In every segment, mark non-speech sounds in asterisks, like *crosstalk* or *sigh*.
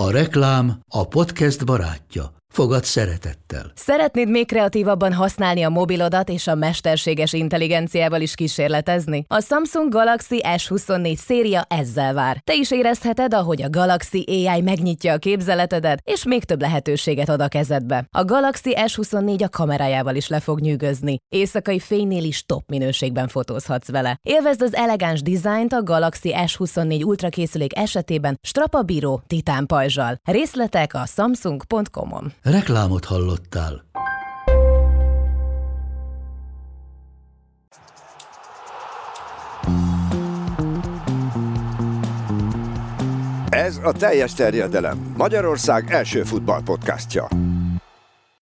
A reklám a podcast barátja. Fogad szeretettel. Szeretnéd még kreatívabban használni a mobilodat és a mesterséges intelligenciával is kísérletezni? A Samsung Galaxy S24 széria ezzel vár. Te is érezheted, ahogy a Galaxy AI megnyitja a képzeletedet, és még több lehetőséget ad a kezedbe. A Galaxy S24 a kamerájával is le fog nyűgözni. Éjszakai fénynél is top minőségben fotózhatsz vele. Élvezd az elegáns dizájnt a Galaxy S24 Ultra készülék esetében strapabíró titán pajzsal. Részletek a samsung.com-on. Reklámot hallottál. Ez a teljes terjedelem. Magyarország első futballpodcastja.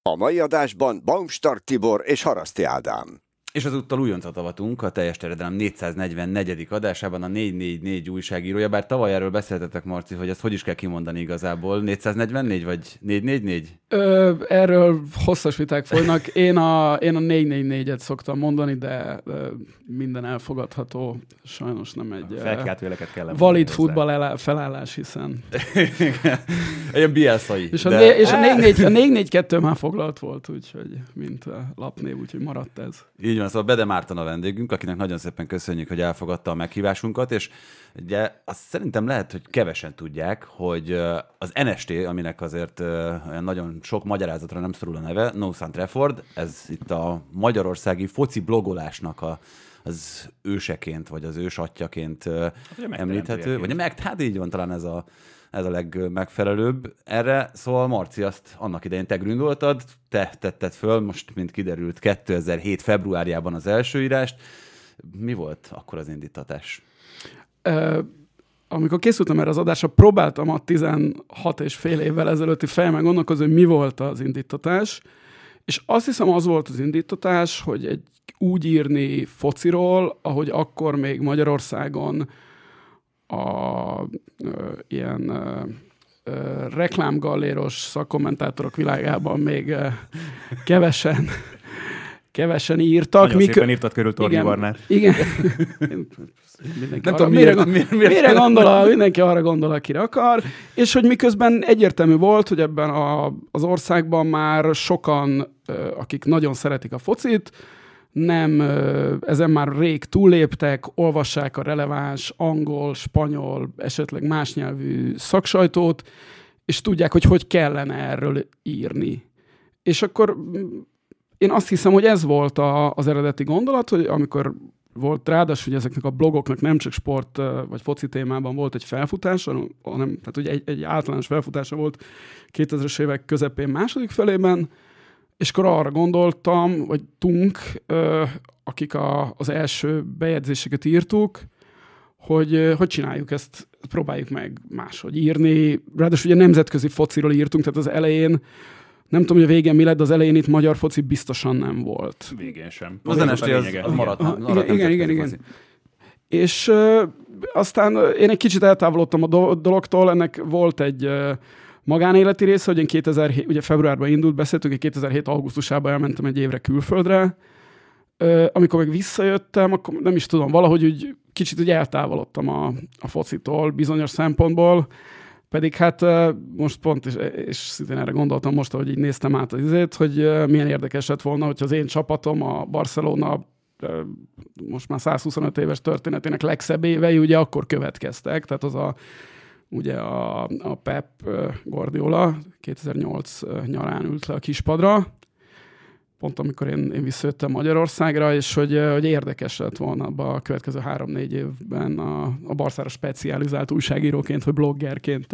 A mai adásban Baumstark Tibor és Haraszti Ádám. És azúttal újoncot avatunk a teljes terjedelem 444. adásában a 444 újságírója, bár tavaly erről beszéltetek, Marci, hogy ezt hogy is kell kimondani igazából. 444 vagy 444? Ö, erről hosszas viták folynak. Én a, én a 444-et szoktam mondani, de ö, minden elfogadható. Sajnos nem egy Felkeltőleket kell valid futball elá, felállás, hiszen... Egy bielszai. És a, de... és a 442 már foglalt volt, úgyhogy mint a lapnév, úgyhogy maradt ez. Így van, szóval Bede Márton a vendégünk, akinek nagyon szépen köszönjük, hogy elfogadta a meghívásunkat, és ugye azt szerintem lehet, hogy kevesen tudják, hogy az NST, aminek azért olyan nagyon sok magyarázatra nem szorul a neve, No Sun Trafford, ez itt a magyarországi foci blogolásnak a az őseként, vagy az ősatjaként hát, említhető. Vagy meg, hát így van talán ez a, ez a legmegfelelőbb erre. Szóval Marci, azt annak idején te gründoltad, te tetted föl, most mint kiderült 2007 februárjában az első írást. Mi volt akkor az indítatás? Uh, amikor készültem erre az adásra, próbáltam a 16 és fél évvel ezelőtti fejemben gondolkozni, hogy mi volt az indítatás, és azt hiszem az volt az indítatás, hogy egy úgy írni fociról, ahogy akkor még Magyarországon a ö, ilyen ö, ö, reklámgalléros szakkommentátorok világában még ö, kevesen kevesen írtak. Nagyon Mikö... szépen írtad körül Torni igen, Barnát. Igen. *laughs* nem tudom, mire, mire, mire, mire gondol, a, mindenki arra gondol, akire akar, és hogy miközben egyértelmű volt, hogy ebben a, az országban már sokan, akik nagyon szeretik a focit, nem, ezen már rég túlléptek, olvassák a releváns angol, spanyol, esetleg más nyelvű szaksajtót, és tudják, hogy hogy kellene erről írni. És akkor én azt hiszem, hogy ez volt a, az eredeti gondolat, hogy amikor volt ráadásul, hogy ezeknek a blogoknak nem csak sport vagy foci témában volt egy felfutása, hanem tehát ugye egy, egy általános felfutása volt 2000-es évek közepén második felében, és akkor arra gondoltam, hogy tunk, akik a, az első bejegyzéseket írtuk, hogy hogy csináljuk ezt, próbáljuk meg máshogy írni. Ráadásul ugye nemzetközi fociról írtunk, tehát az elején nem tudom, hogy a végén mi lett, de az elején itt magyar foci biztosan nem volt. Végén sem. Az, az NST az, az maradt. Ah, maradt igen, igen, igen, igen. És uh, aztán én egy kicsit eltávolodtam a dologtól, ennek volt egy uh, magánéleti része, hogy én 2007, ugye februárban indult, beszéltünk, hogy 2007 augusztusában elmentem egy évre külföldre, uh, amikor meg visszajöttem, akkor nem is tudom, valahogy úgy kicsit úgy eltávolodtam a, a focitól bizonyos szempontból, pedig hát most pont, és, és szintén erre gondoltam most, hogy így néztem át az izét, hogy milyen érdekes lett volna, hogyha az én csapatom, a Barcelona most már 125 éves történetének legszebb évei, ugye akkor következtek, tehát az a ugye a, a Pep Guardiola 2008 nyarán ült le a kispadra, pont amikor én, én visszajöttem Magyarországra, és hogy, hogy érdekes lett volna abban a következő három-négy évben a, a Barszára specializált újságíróként, vagy bloggerként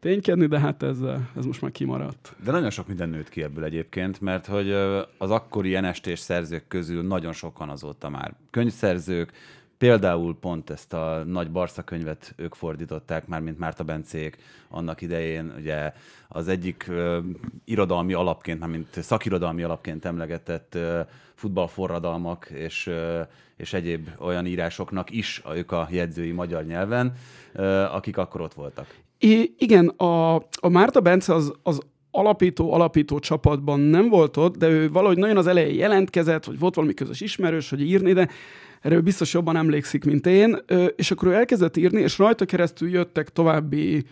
ténykedni, de hát ez, ez most már kimaradt. De nagyon sok minden nőtt ki ebből egyébként, mert hogy az akkori nst szerzők közül nagyon sokan azóta már könyvszerzők, Például pont ezt a nagy Barca könyvet ők fordították, már mint Márta Bencék annak idején, ugye az egyik uh, irodalmi alapként, már mint szakirodalmi alapként emlegetett uh, futballforradalmak és, uh, és egyéb olyan írásoknak is a, ők a jegyzői magyar nyelven, uh, akik akkor ott voltak. I- igen, a, a Márta Bence az, az alapító, alapító csapatban nem volt ott, de ő valahogy nagyon az elején jelentkezett, hogy volt valami közös ismerős, hogy írni, de erről biztos jobban emlékszik, mint én, és akkor ő elkezdett írni, és rajta keresztül jöttek további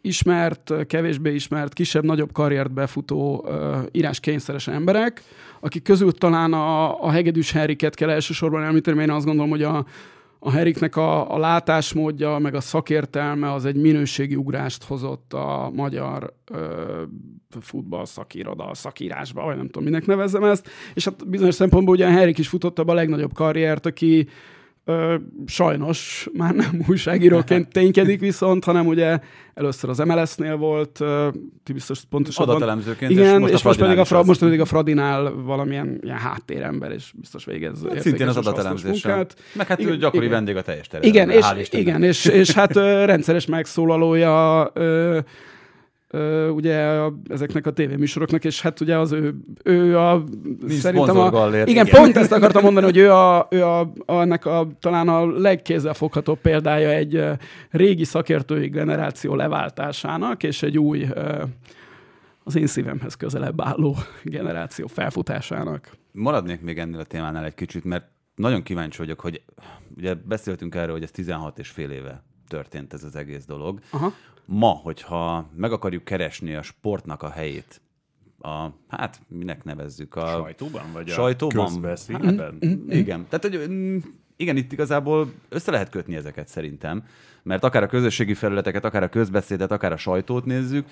ismert, kevésbé ismert, kisebb-nagyobb karriert befutó íráskényszeres emberek, akik közül talán a, a hegedűs Henriket kell elsősorban említeni, mert én azt gondolom, hogy a, a Heriknek a, a látásmódja, meg a szakértelme az egy minőségi ugrást hozott a magyar ö, futball szakiroda, szakírásba, vagy nem tudom, minek nevezzem ezt, és hát bizonyos szempontból ugye a Herik is futotta a legnagyobb karriert, aki Ö, sajnos már nem *laughs* újságíróként *laughs* ténykedik viszont, hanem ugye először az MLS-nél volt, ö, ti biztos pontosan. Adatelemzőként. Igen, és most, és most, pedig a Fra, most pedig a Fradinál valamilyen ilyen háttérember, és biztos végez. Hát szintén az adatelemzéssel. Meg hát igen, gyakori igen. vendég a teljes terület. Igen, és, igen és, és hát ö, rendszeres megszólalója ö, ö, ugye a, ezeknek a tévéműsoroknak, és hát ugye az ő, ő a... Nincs szerintem a, igen, igen, pont ezt akartam mondani, hogy ő a, ő a, a, ennek a, talán a legkézzelfoghatóbb példája egy régi szakértői generáció leváltásának, és egy új, az én szívemhez közelebb álló generáció felfutásának. Maradnék még ennél a témánál egy kicsit, mert nagyon kíváncsi vagyok, hogy ugye beszéltünk erről, hogy ez 16 és fél éve történt ez az egész dolog. Aha ma, hogyha meg akarjuk keresni a sportnak a helyét, a, hát minek nevezzük? A sajtóban? Vagy sajtóban? a közbeszédben? Hát, igen. Tehát, hogy mm, igen, itt igazából össze lehet kötni ezeket szerintem, mert akár a közösségi felületeket, akár a közbeszédet, akár a sajtót nézzük,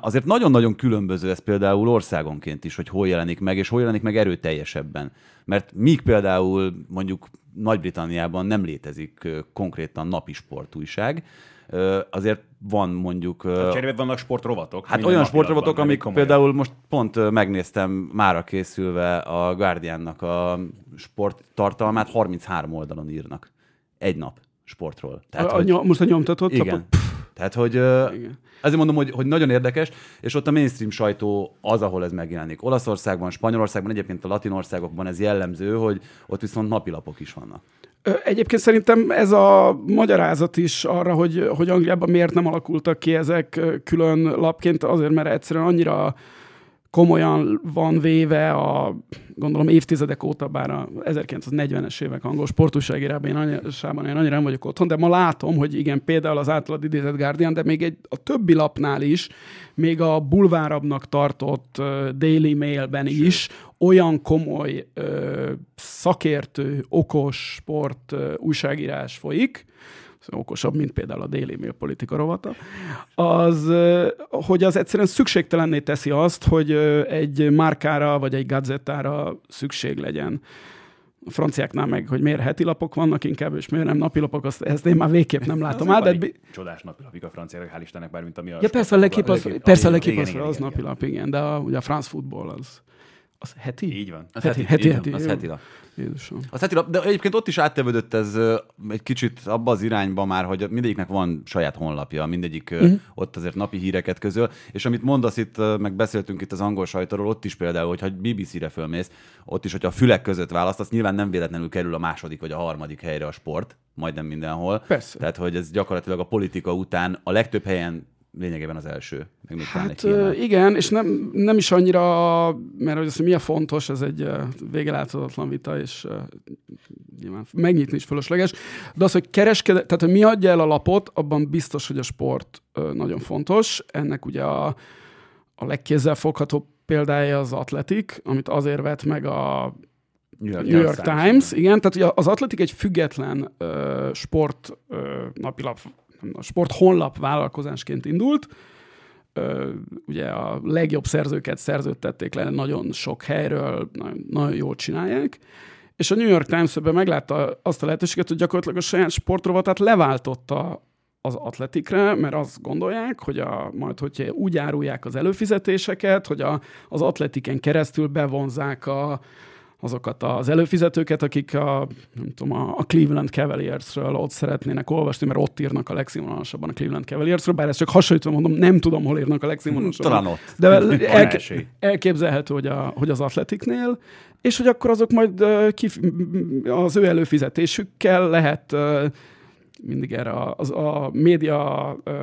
azért nagyon-nagyon különböző ez például országonként is, hogy hol jelenik meg, és hol jelenik meg erőteljesebben. Mert míg például mondjuk Nagy-Britanniában nem létezik konkrétan napi sportújság, azért van mondjuk... A cserébe vannak sportrovatok. Hát olyan sportrovatok, amik komolyan. például most pont megnéztem mára készülve a Guardiannak a sporttartalmát, 33 oldalon írnak. Egy nap sportról. Tehát, a, hogy, a, most a nyomtatott? Igen. A... Tehát, hogy igen. Ezért mondom, hogy, hogy nagyon érdekes, és ott a mainstream sajtó az, ahol ez megjelenik. Olaszországban, Spanyolországban, egyébként a latin országokban ez jellemző, hogy ott viszont napilapok is vannak. Egyébként szerintem ez a magyarázat is arra, hogy, hogy Angliában miért nem alakultak ki ezek külön lapként, azért, mert egyszerűen annyira komolyan van véve a, gondolom évtizedek óta, bár a 1940-es évek angol sportúságírában én, annyira, én annyira nem vagyok otthon, de ma látom, hogy igen, például az általad idézett Guardian, de még egy, a többi lapnál is, még a bulvárabnak tartott uh, Daily Mailben is olyan komoly uh, szakértő, okos sport uh, újságírás folyik, okosabb, mint például a Daily Mail politika rovata, az, hogy az egyszerűen szükségtelenné teszi azt, hogy egy márkára vagy egy gazettára szükség legyen. A franciáknál meg, hogy miért heti lapok vannak inkább, és miért nem napilapok, azt, ezt én már végképp nem látom át. De... Csodás napilapik a franciák, hál' Istennek, bármint ami a... Ja, persze a legkép az, persze a legkép az, az napilap, igen, de a, ugye a France Football az, az heti? Így van. Az heti, heti, heti, heti, az heti lap. Jézusom. Az heti lap, de egyébként ott is áttevődött ez egy kicsit abba az irányba már, hogy mindegyiknek van saját honlapja, mindegyik uh-huh. ott azért napi híreket közöl, és amit mondasz itt, meg beszéltünk itt az angol sajtóról, ott is például, hogyha BBC-re fölmész, ott is, hogyha a fülek között választasz, nyilván nem véletlenül kerül a második vagy a harmadik helyre a sport, majdnem mindenhol. Persze. Tehát, hogy ez gyakorlatilag a politika után a legtöbb helyen lényegében az első. Meg hát igen, és nem, nem is annyira, mert hogy azt, mi a fontos, ez egy végeláthatatlan vita, és nyilván megnyitni is fölösleges, de az, hogy kereskedő, tehát hogy mi adja el a lapot, abban biztos, hogy a sport nagyon fontos. Ennek ugye a, a legkézzelfoghatóbb példája az Atletik, amit azért vett meg a New York, New York Times, Times igen, tehát ugye az Atletik egy független uh, sport uh, napilap a sport honlap vállalkozásként indult, ugye a legjobb szerzőket szerződtették le nagyon sok helyről, nagyon, nagyon jól csinálják, és a New York Times-ben meglátta azt a lehetőséget, hogy gyakorlatilag a saját sportrovatát leváltotta az atletikre, mert azt gondolják, hogy a, majd hogyha úgy árulják az előfizetéseket, hogy a, az atletiken keresztül bevonzák a, azokat az előfizetőket, akik a, nem tudom, a Cleveland Cavaliersről ott szeretnének olvasni, mert ott írnak a legszínvonalasabban a Cleveland Cavaliersről, bár ezt csak hasonlítva mondom, nem tudom, hol írnak a legszínvonalasabban. Talán ott. De *laughs* elke, elképzelhető, hogy, a, hogy az atletiknél, és hogy akkor azok majd az ő előfizetésükkel lehet mindig erre a, az, a média uh,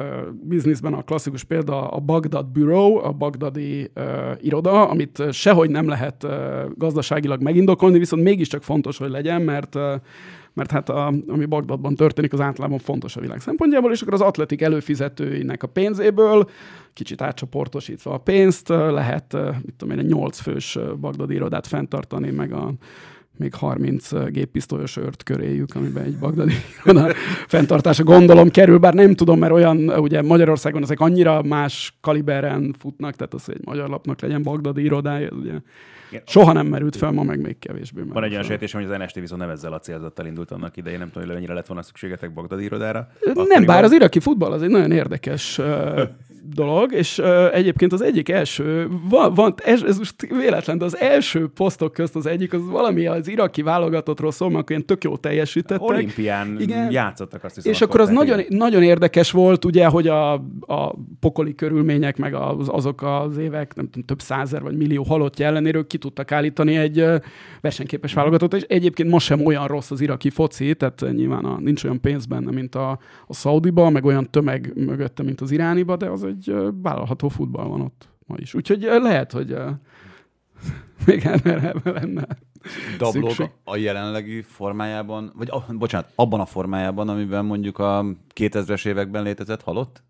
bizniszben a klasszikus példa a Bagdad Bureau, a bagdadi uh, iroda, amit sehogy nem lehet uh, gazdaságilag megindokolni, viszont mégiscsak fontos, hogy legyen, mert uh, mert hát a, ami Bagdadban történik, az általában fontos a világ szempontjából, és akkor az atletik előfizetőinek a pénzéből, kicsit átcsoportosítva a pénzt, lehet, mit tudom én, egy nyolc fős bagdadi irodát fenntartani, meg a még 30 géppisztolyos ört köréjük, amiben egy bagdadi iroda *laughs* fenntartása gondolom kerül, bár nem tudom, mert olyan, ugye Magyarországon ezek annyira más kaliberen futnak, tehát az, hogy egy magyar lapnak legyen bagdadi irodája, ugye Soha nem merült fel, ma meg még kevésbé. Van egy olyan sejtésem, hogy az NST viszont nem ezzel a célzattal indult annak idején, nem tudom, hogy mennyire lett volna szükségetek Bagdad irodára. Nem, Akkoriban... bár az iraki futball az egy nagyon érdekes *laughs* dolog, és uh, egyébként az egyik első, van, van ez, ez most véletlen, de az első posztok közt az egyik, az valami az iraki válogatottról szól, mert ilyen tök jó teljesítettek. Olimpián Igen. játszottak azt hiszem. És akkor, az nagyon, nagyon érdekes volt, ugye, hogy a, a pokoli körülmények, meg az, azok az évek, nem tudom, több százer vagy millió halottja ellenéről ki tudtak állítani egy versenyképes válogatott, és egyébként most sem olyan rossz az iraki foci, tehát nyilván a, nincs olyan pénz benne, mint a, a Szaudiba, meg olyan tömeg mögötte, mint az irániba, de az egy vállalható futball van ott ma is. Úgyhogy lehet, hogy *laughs* még erre lenne Dablog a jelenlegi formájában, vagy a, bocsánat, abban a formájában, amiben mondjuk a 2000-es években létezett halott?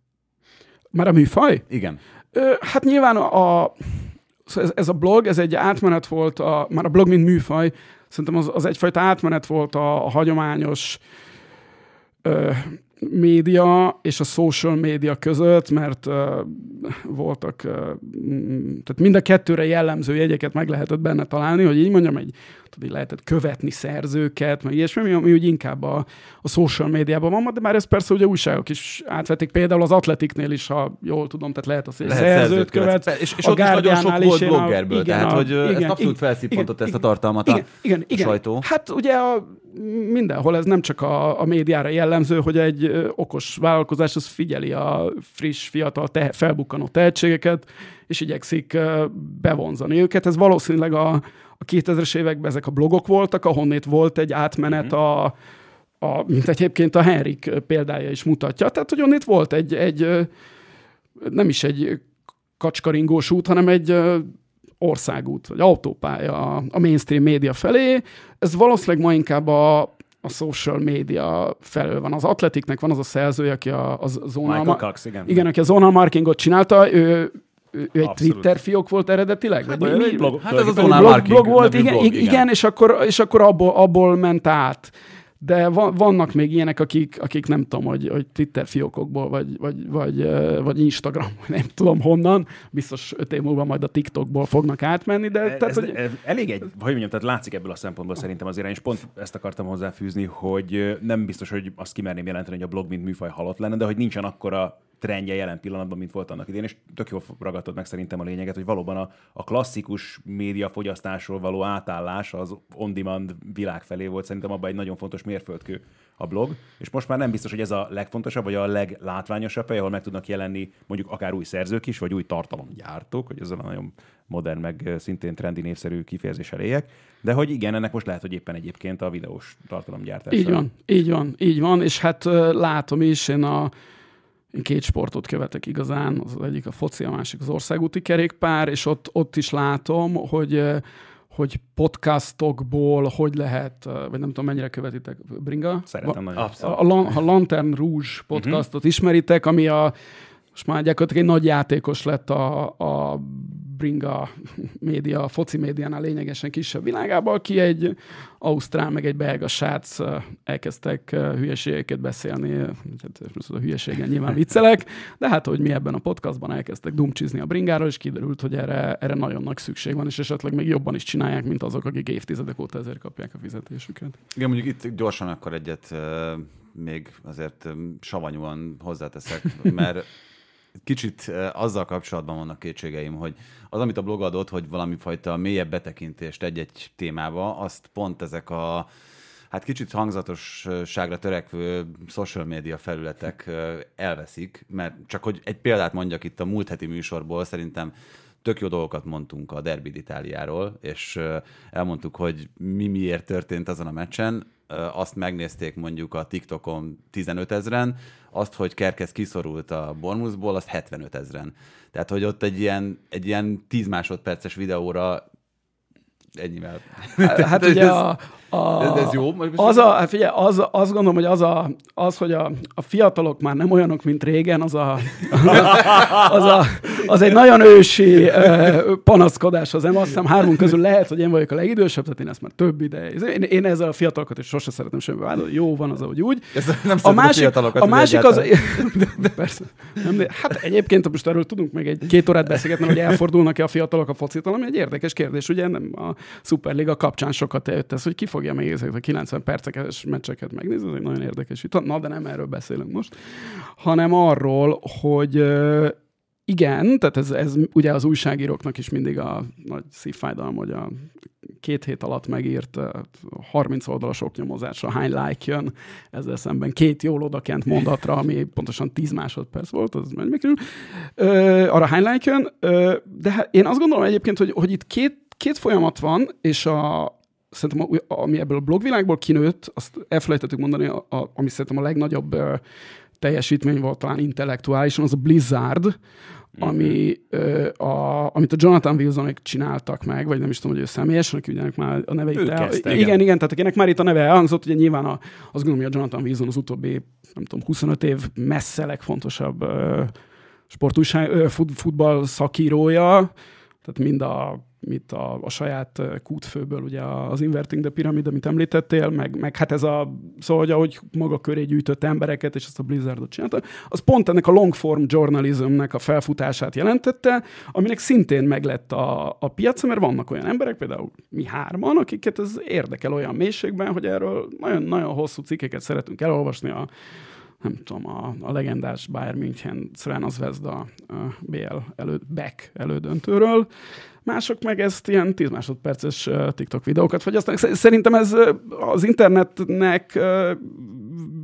Már a műfaj? Igen. Ö, hát nyilván a, a szóval ez, ez a blog, ez egy átmenet volt, a, már a blog mint műfaj, szerintem az, az egyfajta átmenet volt a, a hagyományos ö, média és a social média között, mert uh, voltak, uh, tehát mind a kettőre jellemző jegyeket meg lehetett benne találni, hogy így mondjam, egy, tudod, lehetett követni szerzőket, meg ilyesmi, ami úgy inkább a, a social médiában van, de már ez persze ugye újságok is átvették, például az Atletiknél is, ha jól tudom, tehát lehet azt, hogy lehet szerzőt, szerzőt követ. követ. És, és a ott is nagyon sok volt bloggerből, igen, tehát a, hogy igen, ezt abszolút felszippantott ezt a tartalmat igen, a, igen, igen, sajtó. Hát ugye a, mindenhol ez nem csak a, a médiára jellemző, hogy egy okos vállalkozás az figyeli a friss, fiatal, te, felbukkanó tehetségeket, és igyekszik bevonzani őket. Ez valószínűleg a, a 2000-es években ezek a blogok voltak, ahonnét volt egy átmenet mm-hmm. a, a, mint egyébként a Henrik példája is mutatja. Tehát, hogy onnét volt egy, egy nem is egy kacskaringós út, hanem egy országút, vagy autópálya a mainstream média felé. Ez valószínűleg ma inkább a, a social média felől van. Az Atletiknek van az a szerzője, aki a, a zonal... Michael Cox, igen. Igen, aki a zonal marketingot csinálta, ő, ő egy Abszolút. Twitter fiók volt eredetileg? Hát, vagy mi, blog, hát ez a zonal blog, blog volt, igen, blog, igen, igen, és akkor, és akkor abból, abból ment át de vannak még ilyenek, akik, akik nem tudom, hogy, hogy Twitter fiókokból, vagy, vagy, vagy, vagy Instagram, *laughs* nem tudom honnan, biztos öt év múlva majd a TikTokból fognak átmenni, de... Ez, tehát, hogy... elég egy, hogy mondjam, tehát látszik ebből a szempontból szerintem azért, és pont ezt akartam hozzáfűzni, hogy nem biztos, hogy azt kimerném jelenteni, hogy a blog mint műfaj halott lenne, de hogy nincsen akkora trendje jelen pillanatban, mint volt annak idén, és tök jól ragadtad meg szerintem a lényeget, hogy valóban a, a klasszikus médiafogyasztásról való átállás az on-demand világ felé volt. Szerintem abban egy nagyon fontos mérföldkő a blog, és most már nem biztos, hogy ez a legfontosabb, vagy a leglátványosabb hely, ahol meg tudnak jelenni mondjuk akár új szerzők is, vagy új tartalomgyártók, hogy ezzel a nagyon modern, meg szintén trendi népszerű kifejezés éljek, de hogy igen, ennek most lehet, hogy éppen egyébként a videós tartalomgyártás. Így van, így van, így van, és hát látom is, én a én két sportot követek igazán, az egyik a foci, a másik az országúti kerékpár, és ott, ott is látom, hogy hogy podcastokból hogy lehet, vagy nem tudom, mennyire követitek Bringa? Szeretem nagyon. A, a, a Lantern Rouge podcastot uh-huh. ismeritek, ami a most már gyakorlatilag egy nagy játékos lett a, a Bringa média, a foci médiánál lényegesen kisebb világában, aki egy ausztrál, meg egy belga srác elkezdtek hülyeségeket beszélni, hát a hülyeségen nyilván viccelek, de hát, hogy mi ebben a podcastban elkezdtek dumcsizni a Bringáról, és kiderült, hogy erre, erre nagyon nagy szükség van, és esetleg még jobban is csinálják, mint azok, akik évtizedek óta ezért kapják a fizetésüket. Igen, mondjuk itt gyorsan akkor egyet még azért savanyúan hozzáteszek, mert kicsit azzal kapcsolatban vannak kétségeim, hogy az, amit a blog adott, hogy valami fajta mélyebb betekintést egy-egy témába, azt pont ezek a hát kicsit hangzatosságra törekvő social media felületek elveszik, mert csak hogy egy példát mondjak itt a múlt heti műsorból, szerintem tök jó dolgokat mondtunk a Derby Itáliáról, és elmondtuk, hogy mi miért történt azon a meccsen. Azt megnézték mondjuk a TikTokon 15 ezeren, azt, hogy Kerkez kiszorult a Bormuszból, azt 75 ezeren. Tehát, hogy ott egy ilyen, egy ilyen 10 másodperces videóra ennyivel. Hát *laughs* ugye a, a, ez, ez jó? Az, a, hát figyelj, az, azt gondolom, hogy az, a, az hogy a, a fiatalok már nem olyanok, mint régen, az, a, *laughs* az, a, az egy nagyon ősi panaszkodás az em. Azt hiszem hármunk közül lehet, hogy én vagyok a legidősebb, tehát én ezt már több ide. Én, én ezzel a fiatalokat is sose szeretem semmi vádolni. Jó van az, ahogy úgy. Ez nem a másik, a, a másik az... *laughs* De, de persze. Nem, de, hát egyébként most erről tudunk még egy két órát beszélgetni, hogy elfordulnak-e a fiatalok a focitól, ami egy érdekes kérdés. Ugye nem a Superliga kapcsán sokat jött ez, hogy ki fogja még ezeket a 90 perces meccseket megnézni, ez egy nagyon érdekes vita. Na, de nem erről beszélünk most, hanem arról, hogy igen, tehát ez, ez ugye az újságíróknak is mindig a nagy szívfájdalom, hogy a két hét alatt megírt 30 oldalas oknyomozásra hány like jön, ezzel szemben két jól odakent mondatra, ami pontosan 10 másodperc volt, az mennyi kerül, arra hány like jön, ö, de hát én azt gondolom egyébként, hogy, hogy itt két, két folyamat van, és a, szerintem, ami ebből a blogvilágból kinőtt, azt elfelejtettük mondani, a, a, ami szerintem a legnagyobb uh, teljesítmény volt talán intellektuálisan, az a Blizzard, mm-hmm. ami, uh, a, amit a Jonathan Wilsonek csináltak meg, vagy nem is tudom, hogy ő személyesen, akinek már a neve itt el... igen, igen, igen, tehát akinek már itt a neve elhangzott, ugye nyilván a, azt gondolom, hogy a Jonathan Wilson az utóbbi, nem tudom, 25 év messze legfontosabb uh, sportújság, uh, fut, futball szakírója, tehát mind a mit a, a saját kútfőből, ugye az Inverting the Pyramid, amit említettél, meg, meg hát ez a, szóval, hogy ahogy maga köré gyűjtött embereket, és ezt a Blizzardot csinálta, az pont ennek a long form journalismnek a felfutását jelentette, aminek szintén meglett a, a piaca, mert vannak olyan emberek, például mi hárman, akiket ez érdekel olyan mélységben, hogy erről nagyon, nagyon hosszú cikkeket szeretünk elolvasni a nem tudom, a, a legendás Bayern München Sven Zvezda BL elő, back elődöntőről, mások meg ezt ilyen 10 másodperces TikTok videókat fogyasztanak. Szerintem ez az internetnek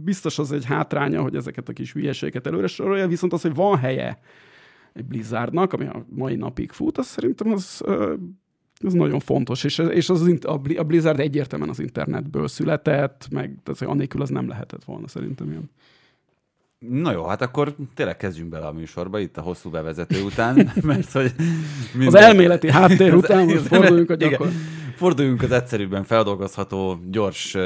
biztos az egy hátránya, hogy ezeket a kis hülyeségeket előre sorolja, viszont az, hogy van helye egy Blizzardnak, ami a mai napig fut, az szerintem az, az nagyon fontos, és, és az, a Blizzard egyértelműen az internetből született, meg tehát, annélkül az nem lehetett volna szerintem ilyen. Na jó, hát akkor tényleg kezdjünk bele a műsorba, itt a hosszú bevezető után, *laughs* mert hogy... Minden... Az elméleti háttér *laughs* után most forduljunk a gyakor. Igen, forduljunk az egyszerűbben feldolgozható, gyors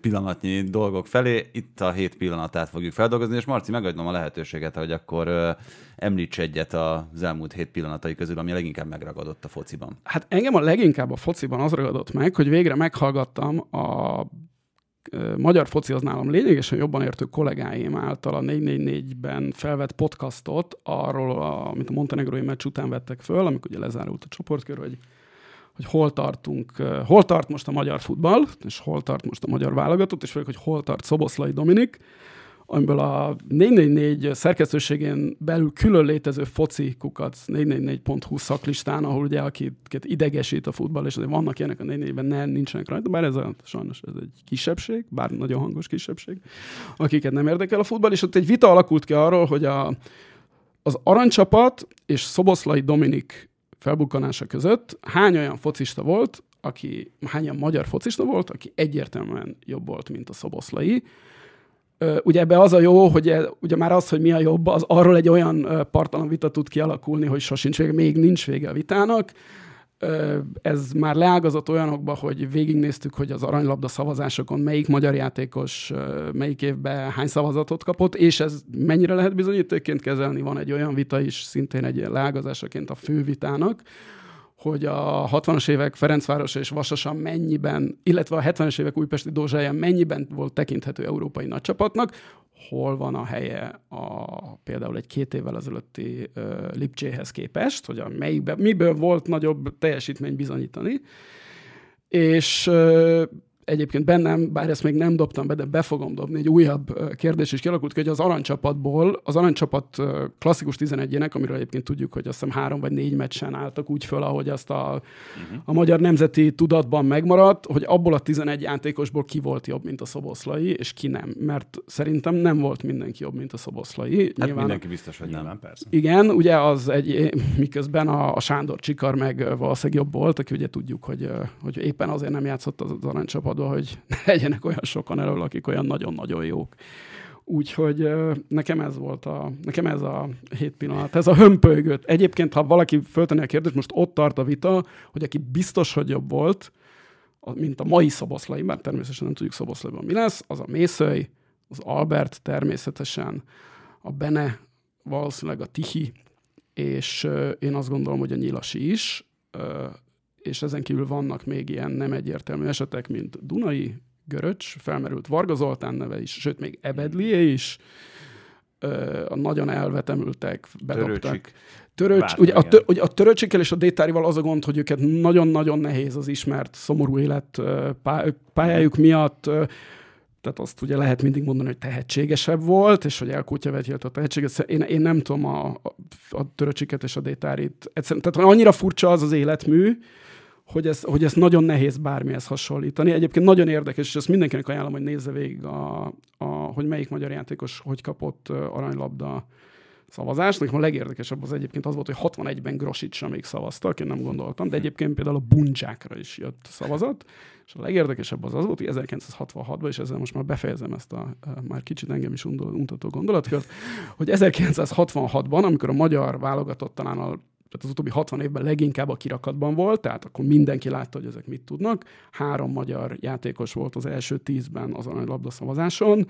pillanatnyi dolgok felé. Itt a hét pillanatát fogjuk feldolgozni, és Marci, megadom a lehetőséget, hogy akkor említs egyet az elmúlt hét pillanatai közül, ami leginkább megragadott a fociban. Hát engem a leginkább a fociban az ragadott meg, hogy végre meghallgattam a magyar foci az nálam lényegesen jobban értő kollégáim által a 444-ben felvett podcastot arról, amit a montenegrói meccs után vettek föl, amikor ugye lezárult a csoportkör, hogy, hogy hol tartunk, hol tart most a magyar futball, és hol tart most a magyar válogatott, és főleg, hogy hol tart Szoboszlai Dominik, amiből a 444 szerkesztőségén belül külön létező foci kukac 444.hu szaklistán, ahol ugye akiket idegesít a futball, és azért vannak ilyenek a 444-ben, nem, nincsenek rajta, bár ez a, sajnos ez egy kisebbség, bár nagyon hangos kisebbség, akiket nem érdekel a futball, és ott egy vita alakult ki arról, hogy a, az aranycsapat és Szoboszlai Dominik felbukkanása között hány olyan focista volt, aki, hány olyan magyar focista volt, aki egyértelműen jobb volt, mint a Szoboszlai, Ugye ebbe az a jó, hogy e, ugye már az, hogy mi a jobb, az arról egy olyan partalan vita tud kialakulni, hogy sosincs vége, még nincs vége a vitának. Ez már leágazott olyanokba, hogy végignéztük, hogy az aranylabda szavazásokon melyik magyar játékos melyik évben hány szavazatot kapott, és ez mennyire lehet bizonyítékként kezelni. Van egy olyan vita is, szintén egy leágazásaként a fő vitának, hogy a 60-as évek Ferencváros és Vasasa mennyiben, illetve a 70-es évek Újpesti Dózsája mennyiben volt tekinthető európai nagycsapatnak, hol van a helye a, például egy két évvel ezelőtti uh, Lipcséhez képest, hogy a melyikben, miből volt nagyobb teljesítmény bizonyítani. És uh, egyébként bennem, bár ezt még nem dobtam be, de be fogom dobni, egy újabb kérdés is kialakult hogy az aranycsapatból, az aranycsapat klasszikus 11-ének, amiről egyébként tudjuk, hogy azt hiszem három vagy négy meccsen álltak úgy föl, ahogy azt a, uh-huh. a magyar nemzeti tudatban megmaradt, hogy abból a 11 játékosból ki volt jobb, mint a Szoboszlai, és ki nem. Mert szerintem nem volt mindenki jobb, mint a Szoboszlai. Hát Nyilván, mindenki biztos, hogy nem. Persze. Igen, ugye az egy, miközben a, a Sándor Csikar meg valószínűleg jobb volt, aki ugye tudjuk, hogy, hogy éppen azért nem játszott az, az aranycsapat szabadba, hogy *laughs* ne legyenek olyan sokan elől, akik olyan nagyon-nagyon jók. Úgyhogy nekem ez volt a, nekem ez a hét pillanat, ez a hömpölygött. Egyébként, ha valaki föltenni a kérdést, most ott tart a vita, hogy aki biztos, hogy jobb volt, mint a mai Szoboszlai, mert természetesen nem tudjuk Szoboszlaiban mi lesz, az a Mészöly, az Albert természetesen, a Bene, valószínűleg a Tihi, és én azt gondolom, hogy a Nyilasi is, és ezen kívül vannak még ilyen nem egyértelmű esetek, mint Dunai, Göröcs, felmerült Varga Zoltán neve is, sőt, még Ebedlié is, a nagyon elvetemültek, bedobtak. Töröcs, ugye, a, tö, ugye a töröcsikkel és a détárival az a gond, hogy őket nagyon-nagyon nehéz az ismert szomorú élet pályájuk miatt tehát azt ugye lehet mindig mondani, hogy tehetségesebb volt, és hogy elkutyavetjélt a tehetséget. Én, én nem tudom a, a, a töröcsiket és a détárit. Egyszerűen, tehát annyira furcsa az az életmű, hogy, ez, hogy ezt nagyon nehéz bármihez hasonlítani. Egyébként nagyon érdekes, és ezt mindenkinek ajánlom, hogy nézze végig, a, a, hogy melyik magyar játékos hogy kapott aranylabda szavazást. Nekem a legérdekesebb az egyébként az volt, hogy 61-ben Grosicsra még szavaztak, én nem gondoltam, de egyébként például a Bundzsákra is jött szavazat, és a legérdekesebb az az volt, hogy 1966-ban, és ezzel most már befejezem ezt a, a már kicsit engem is untató gondolatkört, hogy 1966-ban, amikor a magyar válogatott talán a tehát az utóbbi 60 évben leginkább a kirakatban volt, tehát akkor mindenki látta, hogy ezek mit tudnak. Három magyar játékos volt az első tízben az aranylabda szavazáson,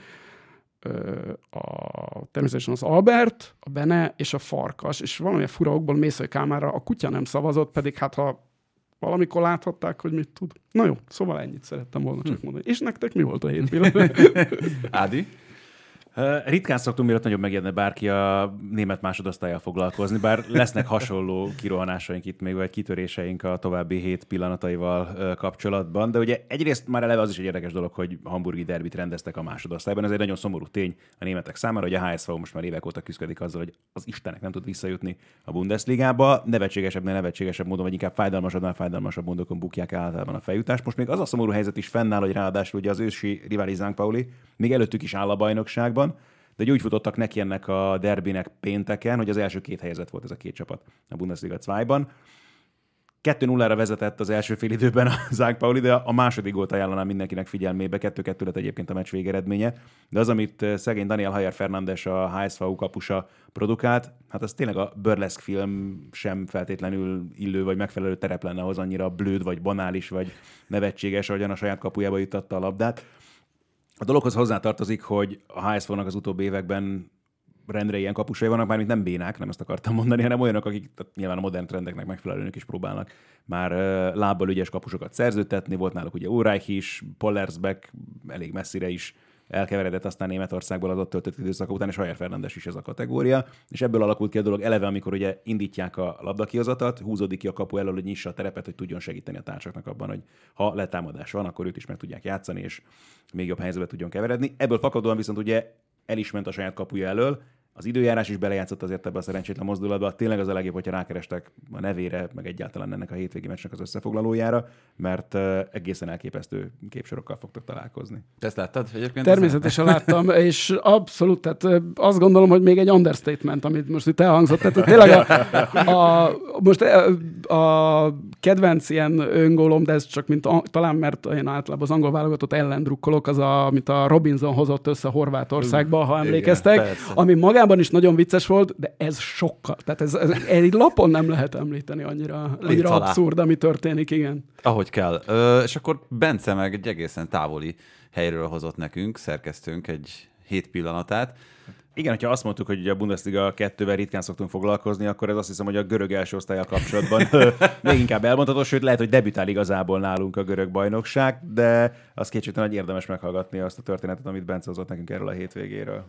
a, természetesen az Albert, a Bene és a Farkas, és valamilyen fura okból Mészai Kámára a kutya nem szavazott, pedig hát ha valamikor láthatták, hogy mit tud. Na jó, szóval ennyit szerettem volna csak hm. mondani. És nektek mi volt a hét *laughs* pillanat? Ádi? Ritkán szoktunk miatt nagyobb megjedne bárki a német másodosztályjal foglalkozni, bár lesznek hasonló kirohanásaink itt még, vagy kitöréseink a további hét pillanataival kapcsolatban. De ugye egyrészt már eleve az is egy érdekes dolog, hogy hamburgi derbit rendeztek a másodosztályban. Ez egy nagyon szomorú tény a németek számára, hogy a HSV most már évek óta küzdik azzal, hogy az Istenek nem tud visszajutni a Bundesligába. Nevetségesebb, ne nevetségesebb módon, vagy inkább fájdalmasabb, fájdalmasabb módokon bukják általában a feljutást. Most még az a szomorú helyzet is fennáll, hogy ráadásul ugye az ősi rivális Pauli még előttük is áll a bajnokságban, de úgy futottak neki ennek a derbinek pénteken, hogy az első két helyezett volt ez a két csapat a Bundesliga 2-ban. 2-0-ra vezetett az első fél időben a Zák Pauli, de a második gólt ajánlanám mindenkinek figyelmébe. 2-2 lett egyébként a meccs végeredménye. De az, amit eh, szegény Daniel Hayer Fernandes, a HSV kapusa produkált, hát az tényleg a burlesque film sem feltétlenül illő vagy megfelelő terep lenne ahhoz annyira blőd, vagy banális, vagy nevetséges, ahogyan a saját kapujába juttatta a labdát. A dologhoz hozzátartozik, hogy a HSV-nak az utóbbi években rendre ilyen kapusai vannak, mármint nem bénák, nem ezt akartam mondani, hanem olyanok, akik tehát nyilván a modern trendeknek megfelelően is próbálnak már lábbal ügyes kapusokat szerződtetni. Volt náluk ugye Ulreich is, Pollersbeck elég messzire is elkeveredett aztán Németországból az ott töltött időszak után, és Hajer Fernandes is ez a kategória. És ebből alakult ki a dolog eleve, amikor ugye indítják a labdakihozatat, húzódik ki a kapu elől, hogy nyissa a terepet, hogy tudjon segíteni a társaknak abban, hogy ha letámadás van, akkor őt is meg tudják játszani, és még jobb helyzetbe tudjon keveredni. Ebből fakadóan viszont ugye el is ment a saját kapuja elől, az időjárás is belejátszott azért ebbe a szerencsétlen mozdulatba. Tényleg az a legjobb, hogyha rákerestek a nevére, meg egyáltalán ennek a hétvégi meccsnek az összefoglalójára, mert egészen elképesztő képsorokkal fogtok találkozni. Te ezt láttad egyébként? Természetesen láttam, és abszolút, tehát azt gondolom, hogy még egy understatement, amit most itt elhangzott. Tehát tényleg a, a, most a kedvenc ilyen öngólom, de ez csak mint a, talán mert én általában az angol válogatott ellen drukkolok, az a, amit a Robinson hozott össze Horvátországba, ha emlékeztek, Igen, ami maga magában is nagyon vicces volt, de ez sokkal. Tehát ez, ez egy lapon nem lehet említeni annyira, annyira abszurd, ami történik, igen. Ahogy kell. Ö, és akkor Bence meg egy egészen távoli helyről hozott nekünk, szerkesztőnk egy hét pillanatát. Igen, hogyha azt mondtuk, hogy a Bundesliga kettővel ritkán szoktunk foglalkozni, akkor ez azt hiszem, hogy a görög első osztályal kapcsolatban *laughs* még inkább elmondható, sőt lehet, hogy debütál igazából nálunk a görög bajnokság, de az kétségtelen, hogy érdemes meghallgatni azt a történetet, amit Bence hozott nekünk erről a hétvégéről.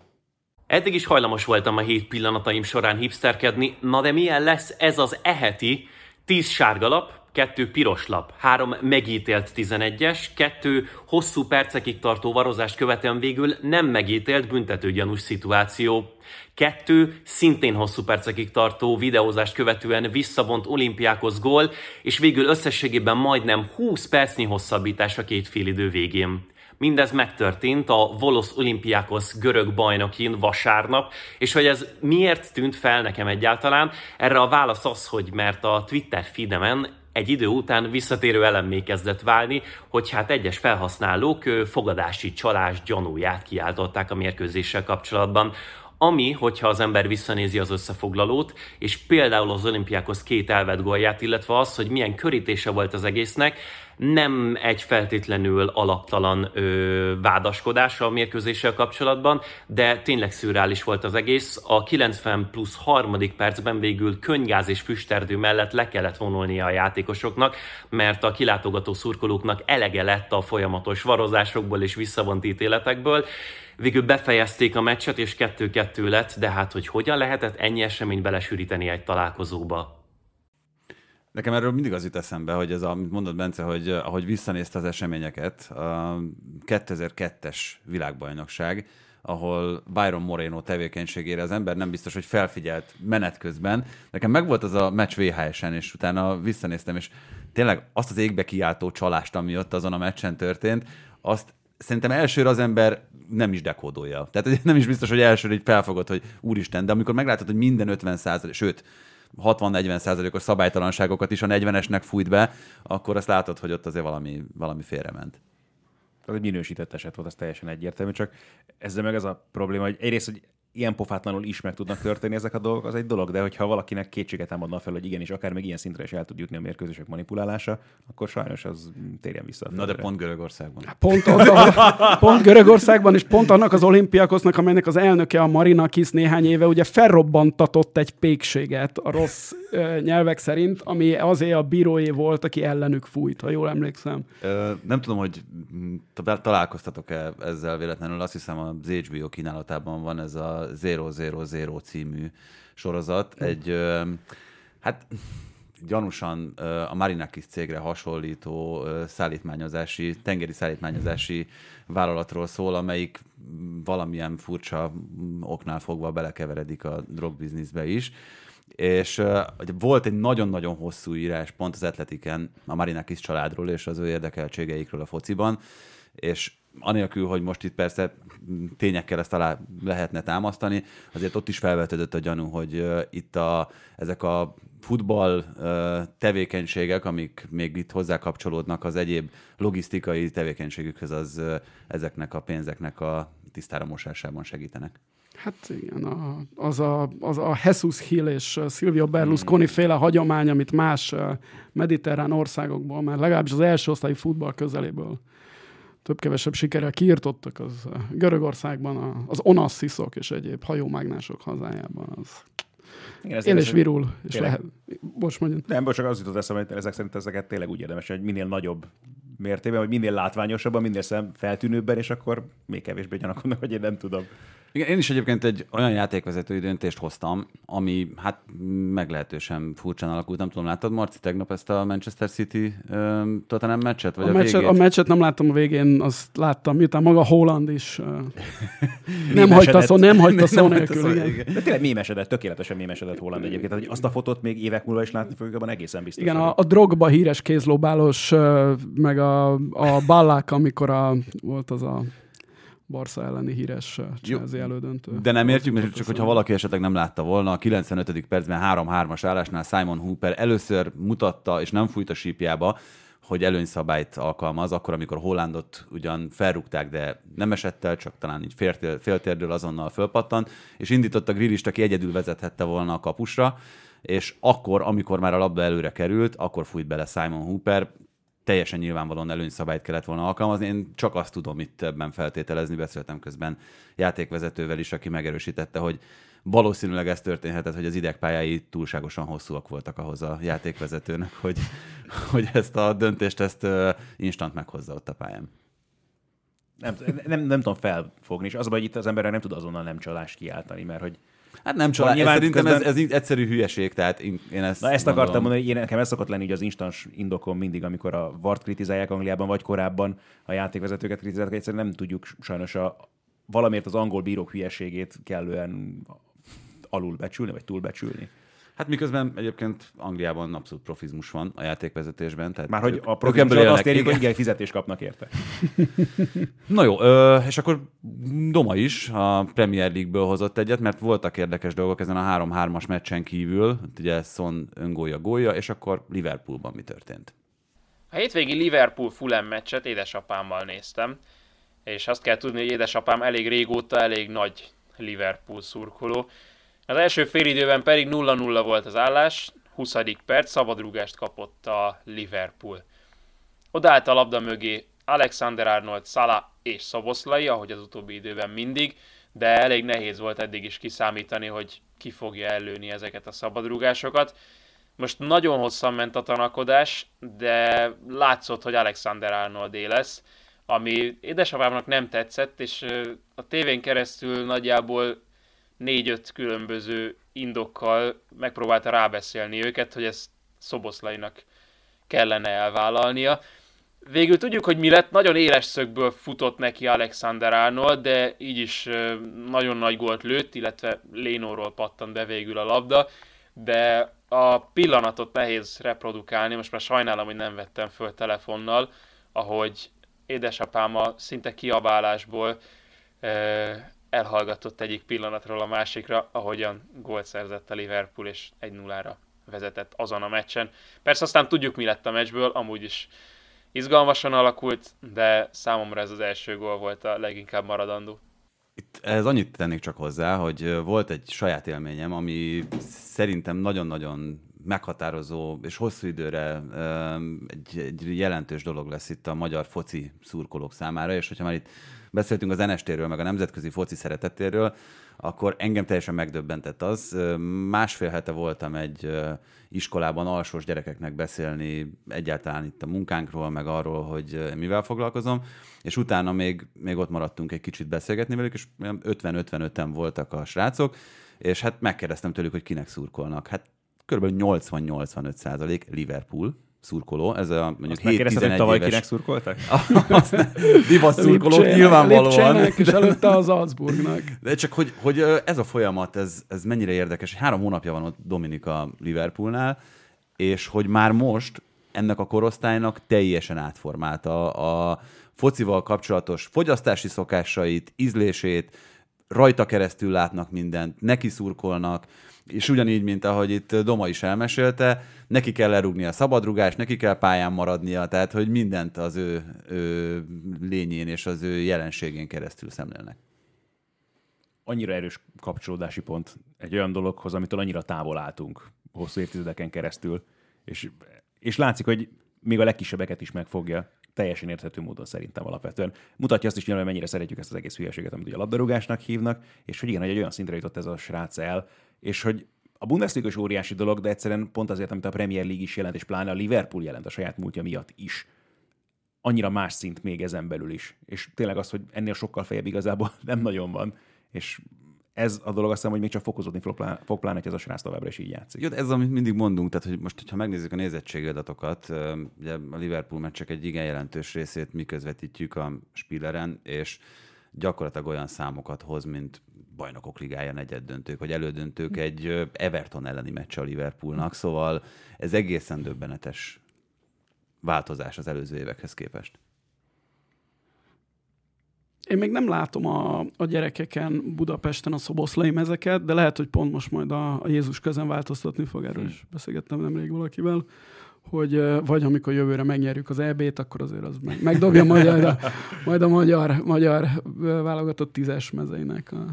Eddig is hajlamos voltam a hét pillanataim során hipsterkedni, na de milyen lesz ez az eheti 10 sárga lap, 2 piros lap, 3 megítélt 11-es, 2 hosszú percekig tartó varozást követően végül nem megítélt büntetőgyanús szituáció, 2 szintén hosszú percekig tartó videózást követően visszavont olimpiákhoz gól, és végül összességében majdnem 20 percnyi hosszabbítás a két félidő végén. Mindez megtörtént a Volos Olimpiákos görög bajnokin vasárnap, és hogy ez miért tűnt fel nekem egyáltalán, erre a válasz az, hogy mert a Twitter feedemen egy idő után visszatérő elemmé kezdett válni, hogy hát egyes felhasználók fogadási csalás gyanúját kiáltották a mérkőzéssel kapcsolatban ami, hogyha az ember visszanézi az összefoglalót, és például az olimpiákhoz két elvett gólját, illetve az, hogy milyen körítése volt az egésznek, nem egy feltétlenül alaptalan ö, vádaskodás a mérkőzéssel kapcsolatban, de tényleg szürreális volt az egész. A 90 plusz harmadik percben végül könygáz és füsterdő mellett le kellett vonulnia a játékosoknak, mert a kilátogató szurkolóknak elege lett a folyamatos varozásokból és visszavont ítéletekből. Végül befejezték a meccset, és 2-2 lett, de hát hogy hogyan lehetett ennyi eseményt belesűríteni egy találkozóba? Nekem erről mindig az jut eszembe, hogy ez, amit mondott Bence, hogy eh, ahogy visszanézte az eseményeket, a 2002-es világbajnokság, ahol Byron Moreno tevékenységére az ember nem biztos, hogy felfigyelt menet közben. Nekem megvolt az a meccs VHS-en, és utána visszanéztem, és tényleg azt az égbe kiáltó csalást, ami ott azon a meccsen történt, azt szerintem elsőre az ember nem is dekódolja. Tehát *laughs* nem is biztos, hogy elsőre így felfogod, hogy úristen, de amikor meglátod, hogy minden 50 százalék, sőt, 60-40 százalékos szabálytalanságokat is a 40-esnek fújt be, akkor azt látod, hogy ott azért valami, valami félrement. Az egy minősített eset volt, az teljesen egyértelmű, csak ezzel meg az a probléma, hogy egyrészt, hogy ilyen pofátlanul is meg tudnak történni ezek a dolgok, az egy dolog, de hogyha valakinek kétséget támadna fel, hogy igenis, akár még ilyen szintre is el tud jutni a mérkőzések manipulálása, akkor sajnos az térjen vissza. Na de pont Görögországban. Pont, az a, pont Görögországban, és pont annak az olimpiakosznak, amelynek az elnöke a Marina Kis néhány éve ugye felrobbantatott egy pékséget a rossz ö, nyelvek szerint, ami azért a bíróé volt, aki ellenük fújt, ha jól emlékszem. Ö, nem tudom, hogy találkoztatok-e ezzel véletlenül, azt hiszem az HBO kínálatában van ez a 000 című sorozat. Hm. Egy, hát gyanúsan a Marinakis cégre hasonlító szállítmányozási, tengeri szállítmányozási vállalatról szól, amelyik valamilyen furcsa oknál fogva belekeveredik a drogbizniszbe is. És volt egy nagyon-nagyon hosszú írás pont az Atletiken a Marinakis családról és az ő érdekeltségeikről a fociban, és anélkül, hogy most itt persze tényekkel ezt alá lehetne támasztani, azért ott is felvetődött a gyanú, hogy itt a, ezek a futball tevékenységek, amik még itt hozzá kapcsolódnak az egyéb logisztikai tevékenységükhöz, az ezeknek a pénzeknek a tisztára mosásában segítenek. Hát igen, a, az, a, az a Jesus Hill és Silvio Berlusconi hmm. féle hagyomány, amit más mediterrán országokból, már legalábbis az első osztályi futball közeléből több-kevesebb sikerrel kiirtottak, az Görögországban az Onasziszok és egyéb hajómágnások hazájában. Az igen, Él és virul, és tényleg. lehet. Bocs, mondjam. Nem, bocs, csak az jutott eszembe, hogy ezek szerint ezeket tényleg úgy érdemes, hogy minél nagyobb mértében, vagy minél látványosabban, minél szem feltűnőbben, és akkor még kevésbé gyanakodnak, hogy én nem tudom. Igen, én is egyébként egy olyan játékvezetői döntést hoztam, ami hát meglehetősen furcsán alakult. Nem tudom, láttad Marci tegnap ezt a Manchester City um, Tottenham meccset? Vagy a, a, meccset, a meccset nem láttam a végén, azt láttam, miután maga Holland is uh, *laughs* nem hagyta szó, nem hagyta szó nélkül. Igen. igen. De tényleg mémesedett, tökéletesen mémesedett Holland egyébként. Tehát, hogy azt a fotót még évek múlva is látni fogjuk, abban egészen biztos. Igen, a, a drogba híres kézlóbálos, meg a, a ballák, amikor a, volt az a Barca elleni híres Chelsea elődöntő. De nem értjük, mert csak hogyha valaki esetleg nem látta volna, a 95. percben 3-3-as állásnál Simon Hooper először mutatta, és nem fújt a sípjába, hogy előnyszabályt alkalmaz, akkor, amikor Hollandot ugyan felrúgták, de nem esett el, csak talán így féltérdől azonnal fölpattan, és indította Grillist, aki egyedül vezethette volna a kapusra, és akkor, amikor már a labda előre került, akkor fújt bele Simon Hooper, teljesen nyilvánvalóan előnyszabályt kellett volna alkalmazni. Én csak azt tudom itt ebben feltételezni, beszéltem közben játékvezetővel is, aki megerősítette, hogy valószínűleg ez történhetett, hogy az idegpályái túlságosan hosszúak voltak ahhoz a játékvezetőnek, *laughs* hogy, hogy ezt a döntést ezt instant meghozza ott a pályán. Nem, nem, nem tudom felfogni, és az hogy itt az ember nem tud azonnal nem csalást kiáltani, mert hogy Hát nem csalás, nyilván szerintem közben... ez, ez, egyszerű hülyeség, tehát én ezt Na ezt gondolom. akartam mondani, hogy én, nekem ez szokott lenni hogy az instans indokom mindig, amikor a Vart kritizálják Angliában, vagy korábban a játékvezetőket kritizálják, egyszerűen nem tudjuk sajnos a, valamiért az angol bírók hülyeségét kellően alulbecsülni, vagy túlbecsülni. Hát miközben egyébként Angliában abszolút profizmus van a játékvezetésben. Tehát Már hogy a profizmus azt érjük, hogy igen, fizetést kapnak érte. *laughs* Na jó, és akkor Doma is a Premier League-ből hozott egyet, mert voltak érdekes dolgok ezen a 3-3-as meccsen kívül, ugye Son öngólja gólja, és akkor Liverpoolban mi történt? A hétvégi Liverpool-Fulham meccset édesapámmal néztem, és azt kell tudni, hogy édesapám elég régóta elég nagy Liverpool szurkoló. Az első félidőben pedig 0-0 volt az állás, 20. perc, szabadrúgást kapott a Liverpool. Odaállt a labda mögé Alexander Arnold, Salah és Szoboszlai, ahogy az utóbbi időben mindig, de elég nehéz volt eddig is kiszámítani, hogy ki fogja ellőni ezeket a szabadrúgásokat. Most nagyon hosszan ment a tanakodás, de látszott, hogy Alexander Arnoldé lesz, ami édesapámnak nem tetszett, és a tévén keresztül nagyjából négy-öt különböző indokkal megpróbálta rábeszélni őket, hogy ezt Szoboszlainak kellene elvállalnia. Végül tudjuk, hogy mi lett, nagyon éles szögből futott neki Alexander Arnold, de így is nagyon nagy gólt lőtt, illetve Lénóról pattant be végül a labda, de a pillanatot nehéz reprodukálni, most már sajnálom, hogy nem vettem föl telefonnal, ahogy édesapám a szinte kiabálásból elhallgatott egyik pillanatról a másikra, ahogyan gólt szerzett a Liverpool, és 1-0-ra vezetett azon a meccsen. Persze aztán tudjuk, mi lett a meccsből, amúgy is izgalmasan alakult, de számomra ez az első gól volt a leginkább maradandó. Itt ez annyit tennék csak hozzá, hogy volt egy saját élményem, ami szerintem nagyon-nagyon meghatározó és hosszú időre egy, egy jelentős dolog lesz itt a magyar foci szurkolók számára, és hogyha már itt beszéltünk az NST-ről, meg a nemzetközi foci szeretetéről, akkor engem teljesen megdöbbentett az. Másfél hete voltam egy iskolában alsós gyerekeknek beszélni egyáltalán itt a munkánkról, meg arról, hogy mivel foglalkozom, és utána még, még ott maradtunk egy kicsit beszélgetni velük, és 50-55-en voltak a srácok, és hát megkérdeztem tőlük, hogy kinek szurkolnak. Hát kb. 80-85 százalék Liverpool, szurkoló, ez a mondjuk 7-11 hogy tavaly éves... kinek szurkoltak? *laughs* Divat *laughs* szurkoló, nyilvánvalóan. és előtte az Salzburgnak. De csak, hogy, hogy ez a folyamat, ez, ez mennyire érdekes. Három hónapja van ott Dominika Liverpoolnál, és hogy már most ennek a korosztálynak teljesen átformálta a focival kapcsolatos fogyasztási szokásait, ízlését, rajta keresztül látnak mindent, neki szurkolnak, és ugyanígy, mint ahogy itt Doma is elmesélte, neki kell lerúgni a szabadrugás, neki kell pályán maradnia, tehát hogy mindent az ő, ő lényén és az ő jelenségén keresztül szemlélnek. Annyira erős kapcsolódási pont egy olyan dologhoz, amitől annyira távol álltunk hosszú évtizedeken keresztül, és, és látszik, hogy még a legkisebbeket is megfogja teljesen érthető módon szerintem alapvetően. Mutatja azt is, hogy mennyire szeretjük ezt az egész hülyeséget, amit ugye labdarúgásnak hívnak, és hogy igen, hogy egy olyan szintre jutott ez a srác el, és hogy a Bundesliga is óriási dolog, de egyszerűen pont azért, amit a Premier League is jelent, és pláne a Liverpool jelent a saját múltja miatt is. Annyira más szint még ezen belül is. És tényleg az, hogy ennél sokkal fejebb igazából *laughs* nem nagyon van. És ez a dolog azt hiszem, hogy még csak fokozódni fog, pláne, fog pláne, hogy ez a srác továbbra is így játszik. Jó, ez amit mindig mondunk, tehát hogy most, ha megnézzük a nézettségadatokat, ugye a Liverpool meccsek egy igen jelentős részét mi közvetítjük a Spilleren, és gyakorlatilag olyan számokat hoz, mint bajnokok ligája negyed döntők, vagy elődöntők egy Everton elleni meccs a Liverpoolnak, szóval ez egészen döbbenetes változás az előző évekhez képest. Én még nem látom a, a gyerekeken Budapesten a szoboszlai mezeket, de lehet, hogy pont most majd a, a Jézus közön változtatni fog. Erről is beszélgettem nemrég valakivel hogy vagy amikor jövőre megnyerjük az EB-t, akkor azért az meg, megdobja majd a, *laughs* majd a magyar, magyar válogatott tízes mezeinek a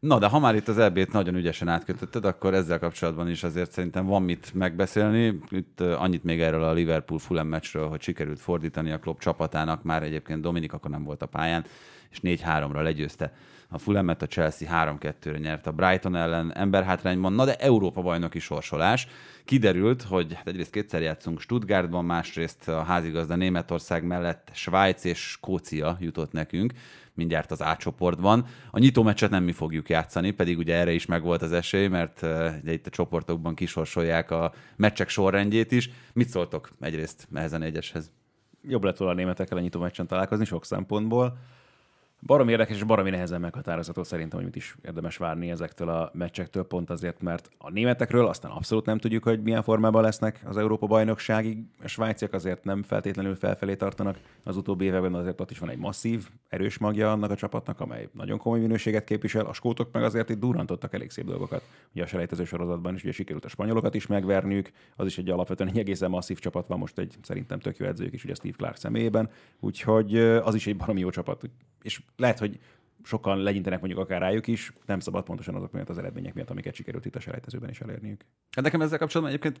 Na, de ha már itt az EB-t nagyon ügyesen átkötötted, akkor ezzel kapcsolatban is azért szerintem van mit megbeszélni. Itt annyit még erről a Liverpool Fulham meccsről, hogy sikerült fordítani a klub csapatának, már egyébként Dominik akkor nem volt a pályán, és 4-3-ra legyőzte a Fulhamet, a Chelsea 3-2-re nyert a Brighton ellen emberhátrányban, na de Európa bajnoki sorsolás. Kiderült, hogy hát egyrészt kétszer játszunk Stuttgartban, másrészt a házigazda Németország mellett Svájc és Skócia jutott nekünk, mindjárt az átcsoportban. A nyitó meccset nem mi fogjuk játszani, pedig ugye erre is megvolt az esély, mert ugye itt a csoportokban kisorsolják a meccsek sorrendjét is. Mit szóltok egyrészt ehhez a négyeshez? Jobb lett volna a németekkel a nyitó meccsen találkozni sok szempontból Barom érdekes és baromi nehezen meghatározható szerintem, hogy mit is érdemes várni ezektől a meccsektől, pont azért, mert a németekről aztán abszolút nem tudjuk, hogy milyen formában lesznek az Európa bajnokságig. A svájciak azért nem feltétlenül felfelé tartanak. Az utóbbi években azért ott is van egy masszív, erős magja annak a csapatnak, amely nagyon komoly minőséget képvisel. A skótok meg azért itt durrantottak elég szép dolgokat. Ugye a selejtező sorozatban is ugye sikerült a spanyolokat is megverniük, az is egy alapvetően egy egészen masszív csapat van, most egy szerintem tök jó edzők is, ugye Steve Clark személyében, úgyhogy az is egy baromi jó csapat. És lehet, hogy sokan legyintenek mondjuk akár rájuk is, nem szabad pontosan azok miatt az eredmények miatt, amiket sikerült itt a selejtezőben is elérniük. Hát nekem ezzel kapcsolatban egyébként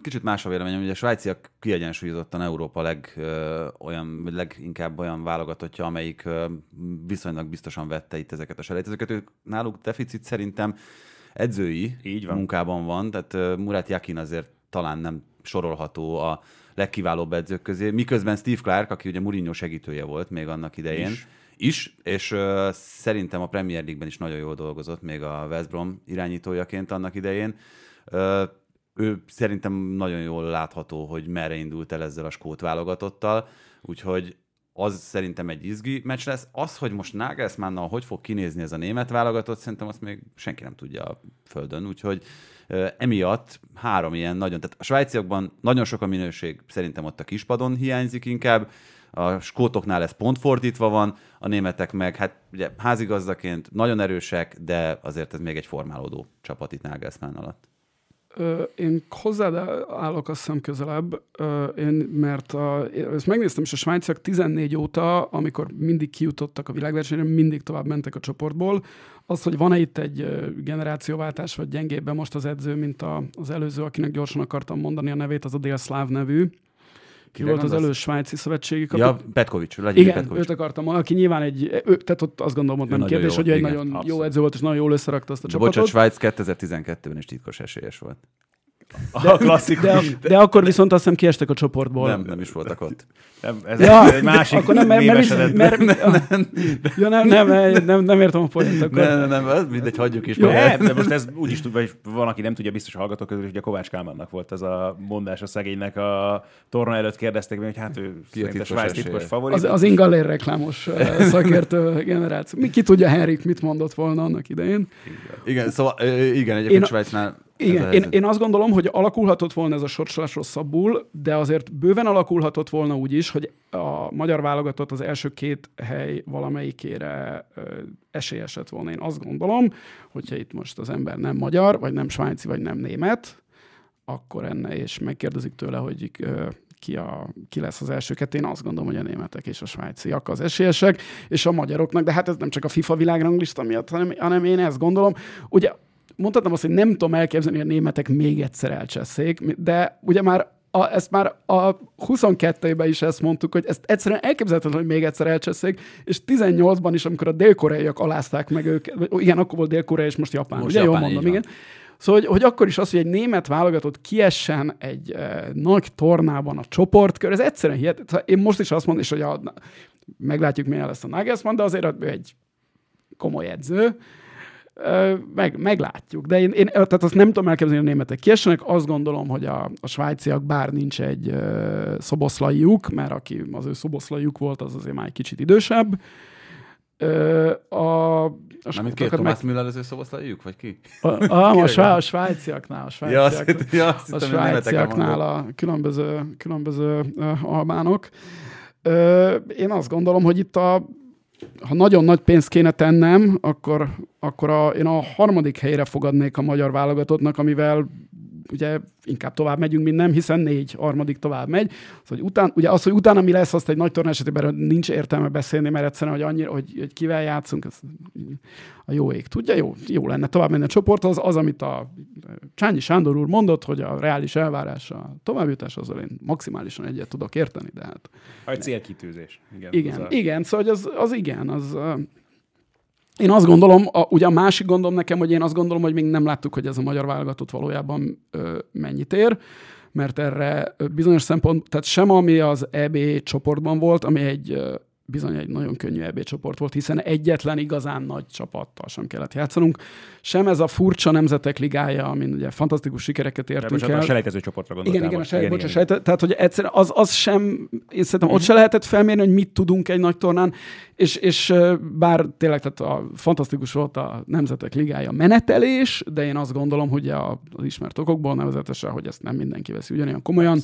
kicsit más a véleményem, hogy a svájciak kiegyensúlyozottan Európa leg, olyan, vagy leginkább olyan válogatottja, amelyik viszonylag biztosan vette itt ezeket a selejtezőket. Ők náluk deficit szerintem edzői Így van. munkában van, tehát Murat Jakin azért talán nem sorolható a legkiválóbb edzők közé, miközben Steve Clark, aki ugye Mourinho segítője volt még annak idején, is, is és uh, szerintem a Premier League-ben is nagyon jól dolgozott, még a West Brom irányítójaként annak idején. Uh, ő szerintem nagyon jól látható, hogy merre indult el ezzel a skót válogatottal, úgyhogy az szerintem egy izgi meccs lesz. Az, hogy most Nagelsmannnal hogy fog kinézni ez a német válogatott, szerintem azt még senki nem tudja a földön, úgyhogy emiatt három ilyen nagyon, tehát a svájciakban nagyon sok a minőség, szerintem ott a kispadon hiányzik inkább, a skótoknál ez pont fordítva van, a németek meg, hát ugye házigazdaként nagyon erősek, de azért ez még egy formálódó csapat itt Nagelsmann alatt. Én hozzád állok azt hiszem közelebb, én, mert a, ezt megnéztem, és a svájciak 14 óta, amikor mindig kijutottak a világversenyre, mindig tovább mentek a csoportból. Az, hogy van-e itt egy generációváltás, vagy gyengébben most az edző, mint a, az előző, akinek gyorsan akartam mondani a nevét, az a délszláv nevű, ki volt az elő svájci szövetségi kapit... Ja, Petkovics, Igen, Petkovics. őt akartam, aki nyilván egy, ő, tehát ott azt gondolom, hogy nem kérdés, hogy egy igen, nagyon abszolút. jó edző volt, és nagyon jól összerakta azt a de csapatot. Bocsánat, Svájc 2012-ben is titkos esélyes volt. De, a klasszikus. De, de, de, akkor viszont azt hiszem kiestek a csoportból. Nem, nem is voltak ott. Nem, ez ja, egy másik akkor nem, mert, mert, mert, mert, nem, ja, nem, nem, nem, nem értem a poént akkor. Nem, nem, nem, mindegy, hagyjuk is. Nem, de most ez úgy is tud, vagy van, aki nem tudja, biztos hallgatók közül, hogy a Kovács Kálmánnak volt ez a mondás a szegénynek a torna előtt kérdezték meg, hogy hát ő ki a Svájc titkos favorit. Az, az Ingalér reklámos *laughs* szakértő generáció. Mi, ki tudja Henrik mit mondott volna annak idején. Igen, szóval igen, egyébként Svájcnál igen, én, én azt gondolom, hogy alakulhatott volna ez a sorsolás rosszabbul, de azért bőven alakulhatott volna úgy is, hogy a magyar válogatott az első két hely valamelyikére ö, esélyes lett volna. Én azt gondolom, hogyha itt most az ember nem magyar, vagy nem svájci, vagy nem német, akkor enne, és megkérdezik tőle, hogy ö, ki, a, ki lesz az első kettő. Én azt gondolom, hogy a németek és a svájciak az esélyesek, és a magyaroknak, de hát ez nem csak a FIFA világranglista miatt, hanem, hanem én ezt gondolom. Ugye mondhatom azt, hogy nem tudom elképzelni, hogy a németek még egyszer elcseszék, de ugye már a, ezt már a 22-ben is ezt mondtuk, hogy ezt egyszerűen elképzelhetetlen, hogy még egyszer elcseszék, és 18-ban is, amikor a dél-koreaiak alázták meg őket, igen, akkor volt dél-korea, és most Japán, most ugye Japán, jól mondom, igen. Szóval, hogy, hogy akkor is az, hogy egy német válogatott kiessen egy e, nagy tornában a csoportkör, ez egyszerűen hihetetlen. Én most is azt mondom, és hogy a, meglátjuk, milyen lesz a Nagelsmann, de azért egy komoly edző, meg, meglátjuk. De én, én tehát azt nem tudom elképzelni, hogy a németek kiessenek. Azt gondolom, hogy a, a svájciak, bár nincs egy uh, szoboszlaiuk, mert aki az ő szoboszlaiuk volt, az azért már egy kicsit idősebb. Uh, a, a Nem, mint két Tomás meg... Müller az ő szoboszlaiuk, vagy ki? A, a, *laughs* a, sváj, a svájciaknál, a svájciak, ja, ja, a svájciaknál a különböző, különböző uh, albánok. Én azt gondolom, hogy itt a ha nagyon nagy pénzt kéne tennem, akkor, akkor a, én a harmadik helyre fogadnék a magyar válogatottnak, amivel ugye inkább tovább megyünk, mint nem, hiszen négy harmadik tovább megy. Az, hogy, után, ugye az, hogy utána mi lesz, azt egy nagy torna esetében nincs értelme beszélni, mert egyszerűen, hogy, annyira, hogy, hogy kivel játszunk, ez a jó ég tudja, jó, jó lenne tovább menni a csoport, az, az, amit a Csányi Sándor úr mondott, hogy a reális elvárás a továbbjutás, azzal én maximálisan egyet tudok érteni, de hát... A célkitűzés. Igen, igen, a... igen szóval az, az igen, az, én azt gondolom, a, ugye a másik gondom nekem, hogy én azt gondolom, hogy még nem láttuk, hogy ez a magyar válogatott valójában ö, mennyit ér, mert erre bizonyos szempont, tehát sem ami az EB csoportban volt, ami egy, bizony egy nagyon könnyű EB csoport volt, hiszen egyetlen igazán nagy csapattal sem kellett játszanunk. Sem ez a furcsa nemzetek ligája, amin ugye fantasztikus sikereket értünk el. A selejtező csoportra gondoltál Igen, igen, a selejtező, igen, igen. Sejte, tehát hogy egyszer az, az sem, én szerintem ott se lehetett felmérni, hogy mit tudunk egy nagy tornán, és, és bár tényleg tehát a, fantasztikus volt a nemzetek ligája menetelés, de én azt gondolom, hogy a, az ismert okokból nevezetesen, hogy ezt nem mindenki veszi ugyanilyen komolyan,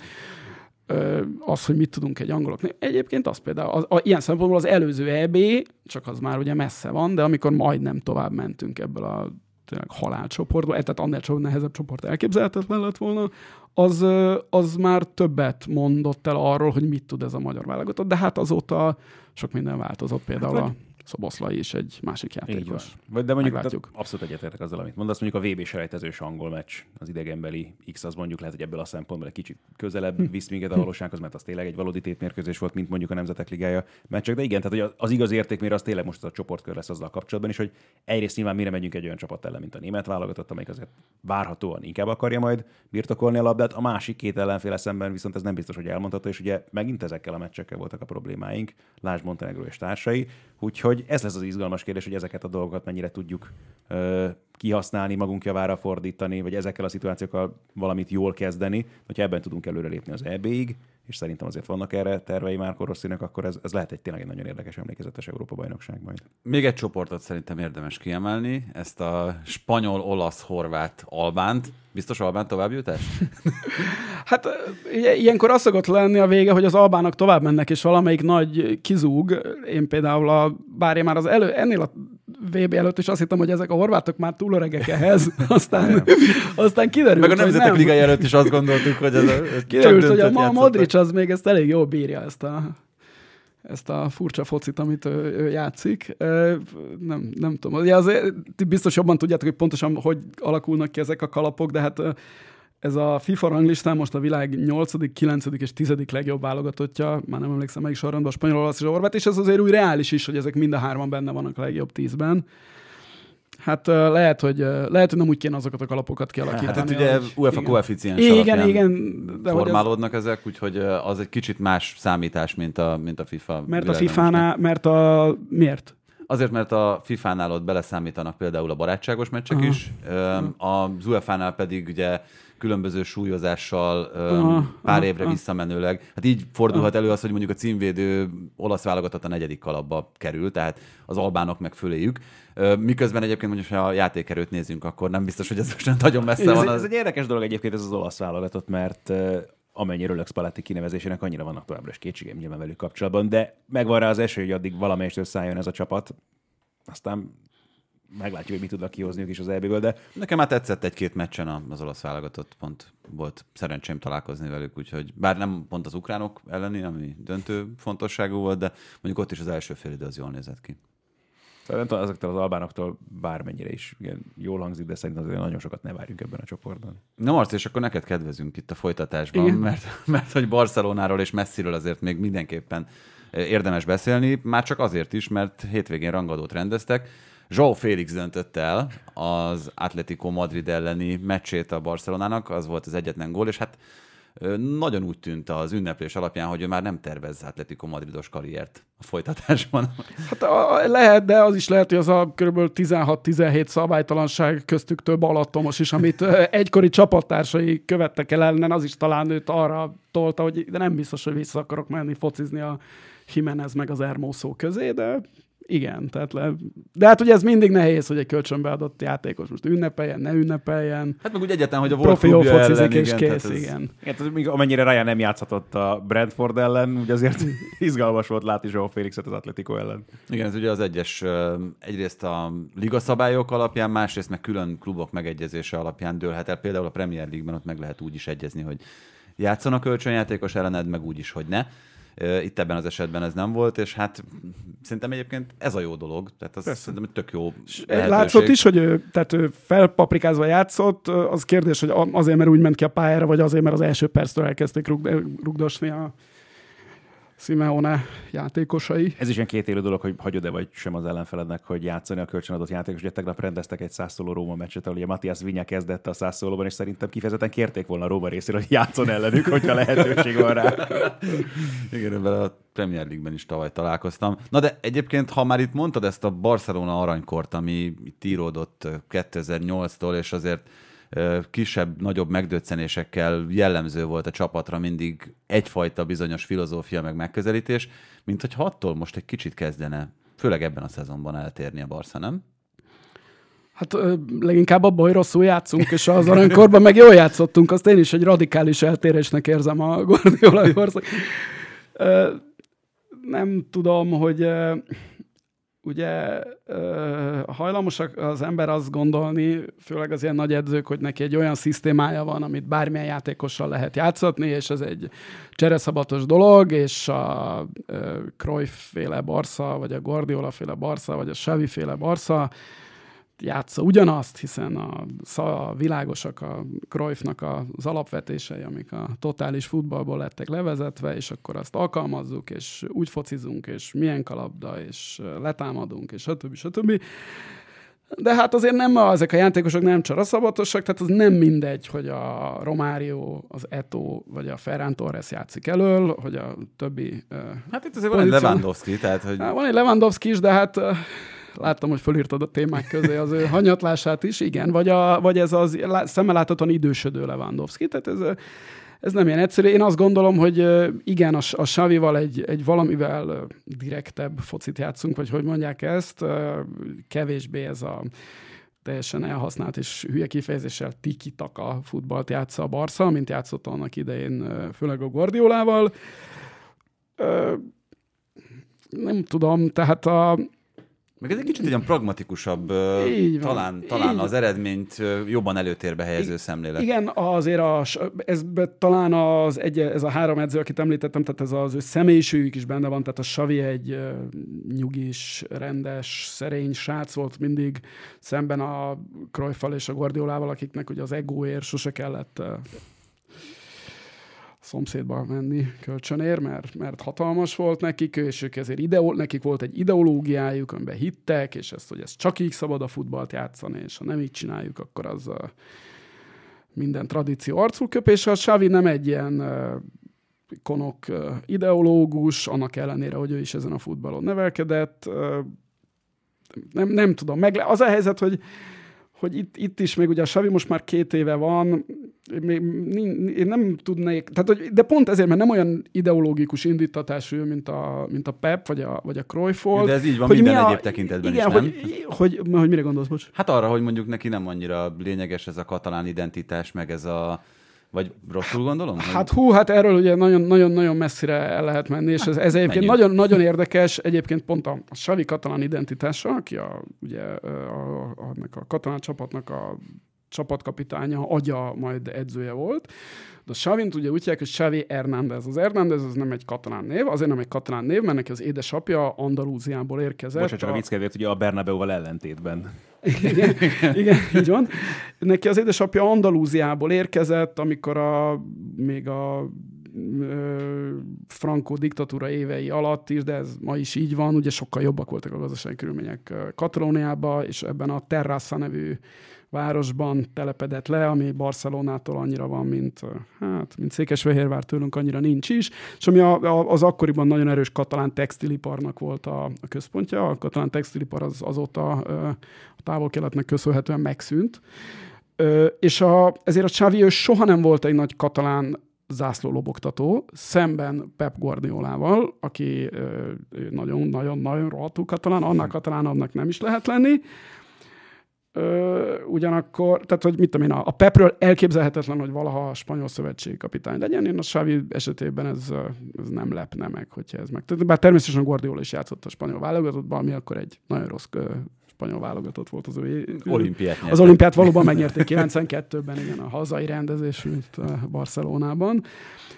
az, hogy mit tudunk egy angoloknak. Egyébként az például, az, a, ilyen szempontból az előző EB, csak az már ugye messze van, de amikor majdnem tovább mentünk ebből a tényleg halálcsoportból, e, tehát annál csak nehezebb csoport elképzelhetetlen lett volna, az, az már többet mondott el arról, hogy mit tud ez a magyar válogatott, de hát azóta sok minden változott, például hát, a Szoboszlai is egy másik játékos. Vagy de mondjuk abszolút egyetértek azzal, amit mondasz. Mondjuk a VB selejtezős angol meccs, az idegenbeli X, az mondjuk lehet, hogy ebből a szempontból egy kicsit közelebb hm. visz minket a valósághoz, mert az tényleg egy valódi tétmérkőzés volt, mint mondjuk a Nemzetek Ligája meccsek. De igen, tehát hogy az igaz értékmére az tényleg most az a csoportkör lesz azzal kapcsolatban is, hogy egyrészt nyilván mire megyünk egy olyan csapat ellen, mint a német válogatott, amelyik azért várhatóan inkább akarja majd birtokolni a labdát. A másik két ellenféle szemben viszont ez nem biztos, hogy elmondható, és ugye megint ezekkel a meccsekkel voltak a problémáink, Lásd Montenegro és társai. Úgyhogy ez lesz az izgalmas kérdés, hogy ezeket a dolgokat mennyire tudjuk ö, kihasználni, magunk javára fordítani, vagy ezekkel a szituációkkal valamit jól kezdeni, hogyha ebben tudunk előrelépni az EB-ig, és szerintem azért vannak erre tervei már Rosszinak, akkor ez, ez lehet egy tényleg egy nagyon érdekes emlékezetes Európa-bajnokság majd. Még egy csoportot szerintem érdemes kiemelni, ezt a spanyol, olasz, horvát, albánt. Biztos albán továbbjutás? *laughs* hát ugye, ilyenkor az szokott lenni a vége, hogy az albánok tovább mennek, és valamelyik nagy kizúg. Én például, a, bár én már az elő, ennél a VB előtt is azt hittem, hogy ezek a horvátok már túl öregek ehhez, *laughs* aztán, aztán kiderült, Meg a Nemzetek Ligai előtt is azt gondoltuk, hogy ez a, Kiderült, hogy a Modric az még ezt elég jól bírja, ezt a, ezt a furcsa focit, amit ő, ő játszik. Nem, nem tudom. Ugye azért biztos jobban tudjátok, hogy pontosan hogy alakulnak ki ezek a kalapok, de hát ez a FIFA ranglistán most a világ 8., 9. és 10. legjobb válogatottja, már nem emlékszem melyik sorrendben, a spanyol, olasz és a horvát, és ez azért úgy reális is, hogy ezek mind a hárman benne vannak a legjobb tízben. Hát lehet, hogy, lehet, hogy nem úgy kéne azokat a kalapokat kialakítani. Hát ugye hogy, UEFA koeficiens igen, igen, de formálódnak az... ezek, úgyhogy az egy kicsit más számítás, mint a, mint a FIFA. Mert a FIFA-nál, mert a... Miért? Azért, mert a FIFA-nál ott beleszámítanak például a barátságos meccsek Aha. is, az UEFA-nál pedig ugye különböző súlyozással aha, pár évre aha. visszamenőleg. Hát így fordulhat elő az, hogy mondjuk a címvédő olasz válogatott a negyedik kalapba kerül, tehát az albánok meg föléjük. Miközben egyébként mondjuk, ha a játékerőt nézzünk, akkor nem biztos, hogy ez most *laughs* nagyon messze ez, van. Az... Ez egy érdekes dolog egyébként ez az olasz válogatott, mert amennyire Rölex Paletti kinevezésének annyira vannak továbbra is kétségeim nyilván velük kapcsolatban, de megvan rá az esély, hogy addig valamelyest összeálljon ez a csapat. Aztán meglátjuk, hogy mit tudnak kihozni ők is az EB-ből, de... Nekem már tetszett egy-két meccsen az olasz válogatott, pont volt szerencsém találkozni velük, úgyhogy bár nem pont az ukránok elleni, ami döntő fontosságú volt, de mondjuk ott is az első fél idő az jól nézett ki. Szóval nem tudom, ezektől az albánoktól bármennyire is igen, jól hangzik, de szerintem azért nagyon sokat ne várjunk ebben a csoportban. Na Marci, és akkor neked kedvezünk itt a folytatásban, igen. mert, mert hogy Barcelonáról és messziről azért még mindenképpen érdemes beszélni, már csak azért is, mert hétvégén rangadót rendeztek, João Félix döntött el az Atletico Madrid elleni meccsét a Barcelonának, az volt az egyetlen gól, és hát nagyon úgy tűnt az ünneplés alapján, hogy ő már nem tervez Atletico Madridos karriert a folytatásban. Hát a, lehet, de az is lehet, hogy az a kb. 16-17 szabálytalanság köztük több alattomos is, amit egykori csapattársai követtek el ellen, az is talán őt arra tolta, hogy de nem biztos, hogy vissza akarok menni focizni a Jimenez meg az Hermoso közé, de igen, tehát le... De hát ugye ez mindig nehéz, hogy egy kölcsönbeadott játékos most ünnepeljen, ne ünnepeljen. Hát meg úgy egyetlen, hogy a volt Profi ellen, és igen, kész, ez... igen. igen tehát, amennyire Ryan nem játszhatott a Brentford ellen, ugye azért *laughs* *laughs* izgalmas volt látni João Félixet az Atletico ellen. Igen, ez ugye az egyes, egyrészt a liga szabályok alapján, másrészt meg külön klubok megegyezése alapján dőlhet el. Például a Premier League-ben ott meg lehet úgy is egyezni, hogy játszanak kölcsönjátékos ellened, meg úgy is, hogy ne. Itt ebben az esetben ez nem volt, és hát szerintem egyébként ez a jó dolog, tehát az Persze. szerintem tök jó lehetőség. Látszott is, hogy ő, tehát ő felpaprikázva játszott, az kérdés, hogy azért, mert úgy ment ki a pályára, vagy azért, mert az első perctől elkezdték rug, rugdosni a Simeone játékosai. Ez is ilyen két élő dolog, hogy hagyod-e vagy sem az ellenfelednek, hogy játszani a kölcsönadott játékos. Ugye tegnap rendeztek egy százszóló Róma meccset, ahol ugye Matthias Vinya kezdett a százszólóban, és szerintem kifejezetten kérték volna a Róma részéről, hogy játszon ellenük, hogyha lehetőség van rá. *laughs* Igen, ebben a Premier League-ben is tavaly találkoztam. Na de egyébként, ha már itt mondtad ezt a Barcelona aranykort, ami itt íródott 2008-tól, és azért kisebb, nagyobb megdöccenésekkel jellemző volt a csapatra mindig egyfajta bizonyos filozófia meg megközelítés, mint hogy attól most egy kicsit kezdene, főleg ebben a szezonban eltérni a Barca, nem? Hát leginkább abban, hogy rosszul játszunk, és az aranykorban meg jól játszottunk, azt én is egy radikális eltérésnek érzem a Guardiola korszak. Nem tudom, hogy ugye hajlamosak az ember azt gondolni, főleg az ilyen nagy edzők, hogy neki egy olyan szisztémája van, amit bármilyen játékossal lehet játszatni, és ez egy csereszabatos dolog, és a Cruyff féle Barca, vagy a Guardiola féle Barca, vagy a Xavi féle Barca játsza ugyanazt, hiszen a, a világosak a Cruyffnak az alapvetései, amik a totális futballból lettek levezetve, és akkor azt alkalmazzuk, és úgy focizunk, és milyen kalapda, és letámadunk, és stb. stb. De hát azért nem, ezek a játékosok nem csaraszabatosak, tehát az nem mindegy, hogy a Romário, az Eto vagy a Ferran Torres játszik elől, hogy a többi... Hát itt azért van egy Lewandowski, tehát hogy... Hát van egy Lewandowski is, de hát láttam, hogy fölírtad a témák közé az ő hanyatlását is, igen, vagy, a, vagy ez az szemmel láthatóan idősödő Lewandowski, tehát ez, ez nem ilyen egyszerű. Én azt gondolom, hogy igen, a, a Savival egy, egy valamivel direktebb focit játszunk, vagy hogy mondják ezt, kevésbé ez a teljesen elhasznált és hülye kifejezéssel tiki-taka futballt játsza a Barca, mint játszott annak idején, főleg a Guardiolával. Nem tudom, tehát a, meg ez egy kicsit olyan pragmatikusabb, így van, talán, talán így az eredményt jobban előtérbe helyező I- szemlélet. Igen, azért a, ez talán az egy, ez a három edző, akit említettem, tehát ez az ő személyiségük is benne van, tehát a Savi egy nyugis, rendes, szerény srác volt mindig szemben a Cruyffal és a Guardiolával, akiknek ugye az egóért sose kellett szomszédba menni kölcsönér, mert, mert hatalmas volt nekik, és ők ezért ideol, nekik volt egy ideológiájuk, amiben hittek, és ezt, hogy ez csak így szabad a futballt játszani, és ha nem így csináljuk, akkor az a minden tradíció arcul köp, és a Xavi nem egy ilyen konok ideológus, annak ellenére, hogy ő is ezen a futballon nevelkedett. Nem, nem tudom, meg az a helyzet, hogy hogy itt, itt is még ugye a Savi most már két éve van, még, én nem tudnék, tehát, hogy, de pont ezért, mert nem olyan ideológikus indítatású, mint a, mint a Pep, vagy a, vagy a Cruyff volt. De ez így van hogy minden a, egyéb tekintetben igen, is, nem? Hogy, hogy, hogy, mire gondolsz, bocs? Hát arra, hogy mondjuk neki nem annyira lényeges ez a katalán identitás, meg ez a vagy rosszul gondolom? Hát hú, hát erről ugye nagyon-nagyon messzire el lehet menni, és ez, ez egyébként nagyon, nagyon érdekes, egyébként pont a, a Savi katalán identitása, aki a, ugye, a, a, a katalán csapatnak a csapatkapitánya, agya, majd edzője volt. De a Savint ugye úgy hívják, hogy Xavi Hernández. Az Hernández az nem egy katalán név, azért nem egy katalán név, mert neki az édesapja Andalúziából érkezett. Bocsánat, csak a, a vicc kedvéért, ugye a Bernabeu-val ellentétben. igen, *laughs* igen, így van. Neki az édesapja Andalúziából érkezett, amikor a, még a Franco diktatúra évei alatt is, de ez ma is így van, ugye sokkal jobbak voltak a gazdasági körülmények Katalóniában, és ebben a Terrassa nevű városban telepedett le, ami Barcelonától annyira van, mint, hát, mint Székesfehérvár tőlünk annyira nincs is, és ami a, a, az akkoriban nagyon erős katalán textiliparnak volt a, a központja. A katalán textilipar az, azóta a távol-keletnek köszönhetően megszűnt. És a, ezért a Xavi soha nem volt egy nagy katalán zászlólobogtató, szemben Pep Guardiolával, aki nagyon-nagyon-nagyon rohadtul katalán, annak katalán, annak nem is lehet lenni, Ö, ugyanakkor, tehát hogy mit tudom én, a Pepről elképzelhetetlen, hogy valaha a spanyol szövetségi kapitány legyen. Én a Xavi esetében ez, ez nem lepne meg, hogyha ez meg. Bár természetesen Guardiola is játszott a spanyol válogatottban, ami akkor egy nagyon rossz spanyol válogatott volt az ő. Olimpiát Az olimpiát valóban megnyerték 92-ben, igen, a hazai rendezésű Barcelonában.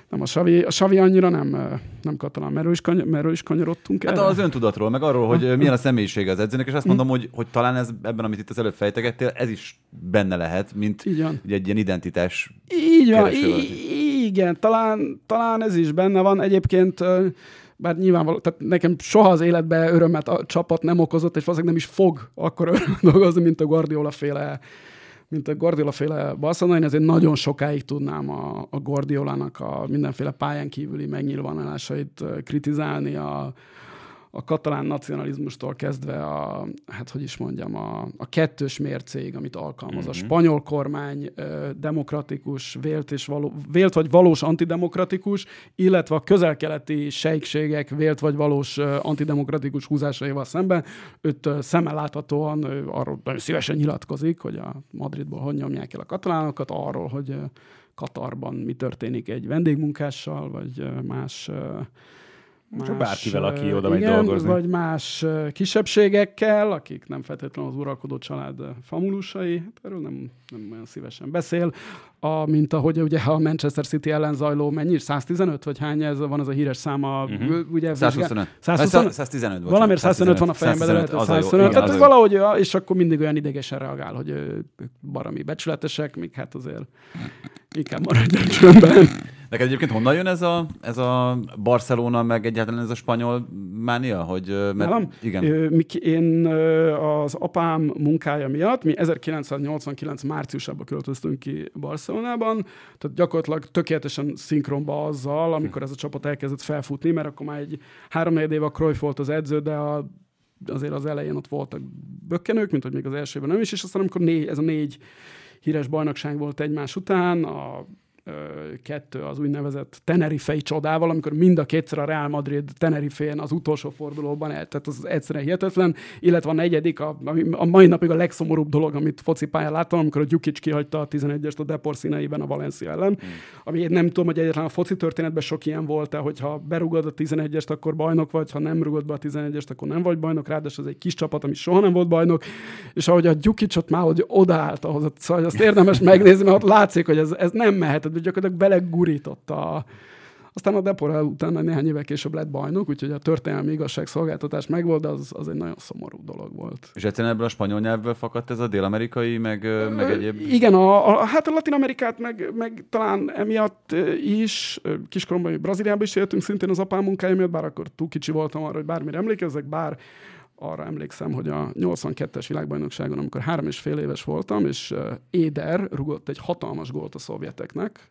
Nem, a Savi, a Savi annyira nem, nem katalán, merről is, kany- merről is kanyarodtunk Hát az öntudatról, meg arról, hogy milyen a személyisége az edzőnek, és azt mondom, hogy, hogy talán ez ebben, amit itt az előbb fejtegettél, ez is benne lehet, mint egy ilyen identitás Így van, igen, talán, talán ez is benne van. Egyébként bár nyilvánvaló, tehát nekem soha az életben örömet a csapat nem okozott, és valószínűleg nem is fog akkor örömet dolgozni, mint a Guardiola féle mint a Guardiola féle Barcelona, én ezért nagyon sokáig tudnám a, a Guardiolának a mindenféle pályán kívüli megnyilvánulásait kritizálni, a, a katalán nacionalizmustól kezdve a, hát hogy is mondjam, a, a kettős mércég, amit alkalmaz. Mm-hmm. A mhm. spanyol kormány demokratikus, vélt, és való, vélt vagy valós antidemokratikus, illetve a közelkeleti sejkségek vélt vagy valós antidemokratikus húzásaival szemben. Őt szemmel láthatóan arról nagyon szívesen nyilatkozik, hogy a Madridból hogy nyomják el a katalánokat, arról, hogy Katarban mi történik egy vendégmunkással, vagy más Más, Csak bárkivel, aki oda megy dolgozni. Vagy más kisebbségekkel, akik nem feltétlenül az uralkodó család famulusai, hát erről nem, nem olyan szívesen beszél. A, mint ahogy ugye a Manchester City ellen zajló, mennyi? 115 vagy hány ez van az a híres száma? Uh-huh. Ugye, 125. 125? 115. Valamiért 115 van a fejemben, de lehet, 125. Tehát valahogy, és akkor mindig olyan idegesen reagál, hogy barami becsületesek, még hát azért inkább maradjon csöndben. Neked egyébként honnan jön ez a, ez a Barcelona, meg egyáltalán ez a spanyol mánia? Hogy, mert, Nálam? Igen. Én az apám munkája miatt, mi 1989 márciusában költöztünk ki Barcelonában, tehát gyakorlatilag tökéletesen szinkronba azzal, amikor ez a csapat elkezdett felfutni, mert akkor már egy három év a Cruyff volt az edző, de a azért az elején ott voltak bökkenők, mint hogy még az elsőben nem is, és aztán amikor négy, ez a négy híres bajnokság volt egymás után, a kettő az úgynevezett Tenerifei csodával, amikor mind a kétszer a Real Madrid Tenerifén az utolsó fordulóban el, tehát az egyszerűen hihetetlen, illetve a negyedik, a, a mai napig a legszomorúbb dolog, amit focipályán láttam, amikor a Gyukic kihagyta a 11-est a Depor színeiben a Valencia ellen, mm. ami nem tudom, hogy egyetlen a foci történetben sok ilyen volt-e, hogyha berugod a 11-est, akkor bajnok vagy, ha nem rugod be a 11-est, akkor nem vagy bajnok, ráadásul ez egy kis csapat, ami soha nem volt bajnok, és ahogy a Gyukicot már hogy odaállt ahhoz, szóval azt érdemes megnézni, mert ott látszik, hogy ez, ez nem mehet gyakorlatilag belegurította a, aztán a Depora utána néhány évek később lett bajnok, úgyhogy a történelmi igazságszolgáltatás megvolt, de az, az egy nagyon szomorú dolog volt. És egyszerűen ebből a spanyol nyelvből fakadt ez a dél-amerikai, meg, meg egyéb? Igen, a, a, hát a latin-amerikát meg, meg talán emiatt is, kiskoromban Brazíliában is éltünk szintén az apám munkája miatt, bár akkor túl kicsi voltam arra, hogy bármire emlékezzek, bár arra emlékszem, hogy a 82-es világbajnokságon, amikor három és fél éves voltam, és Éder rugott egy hatalmas gólt a szovjeteknek,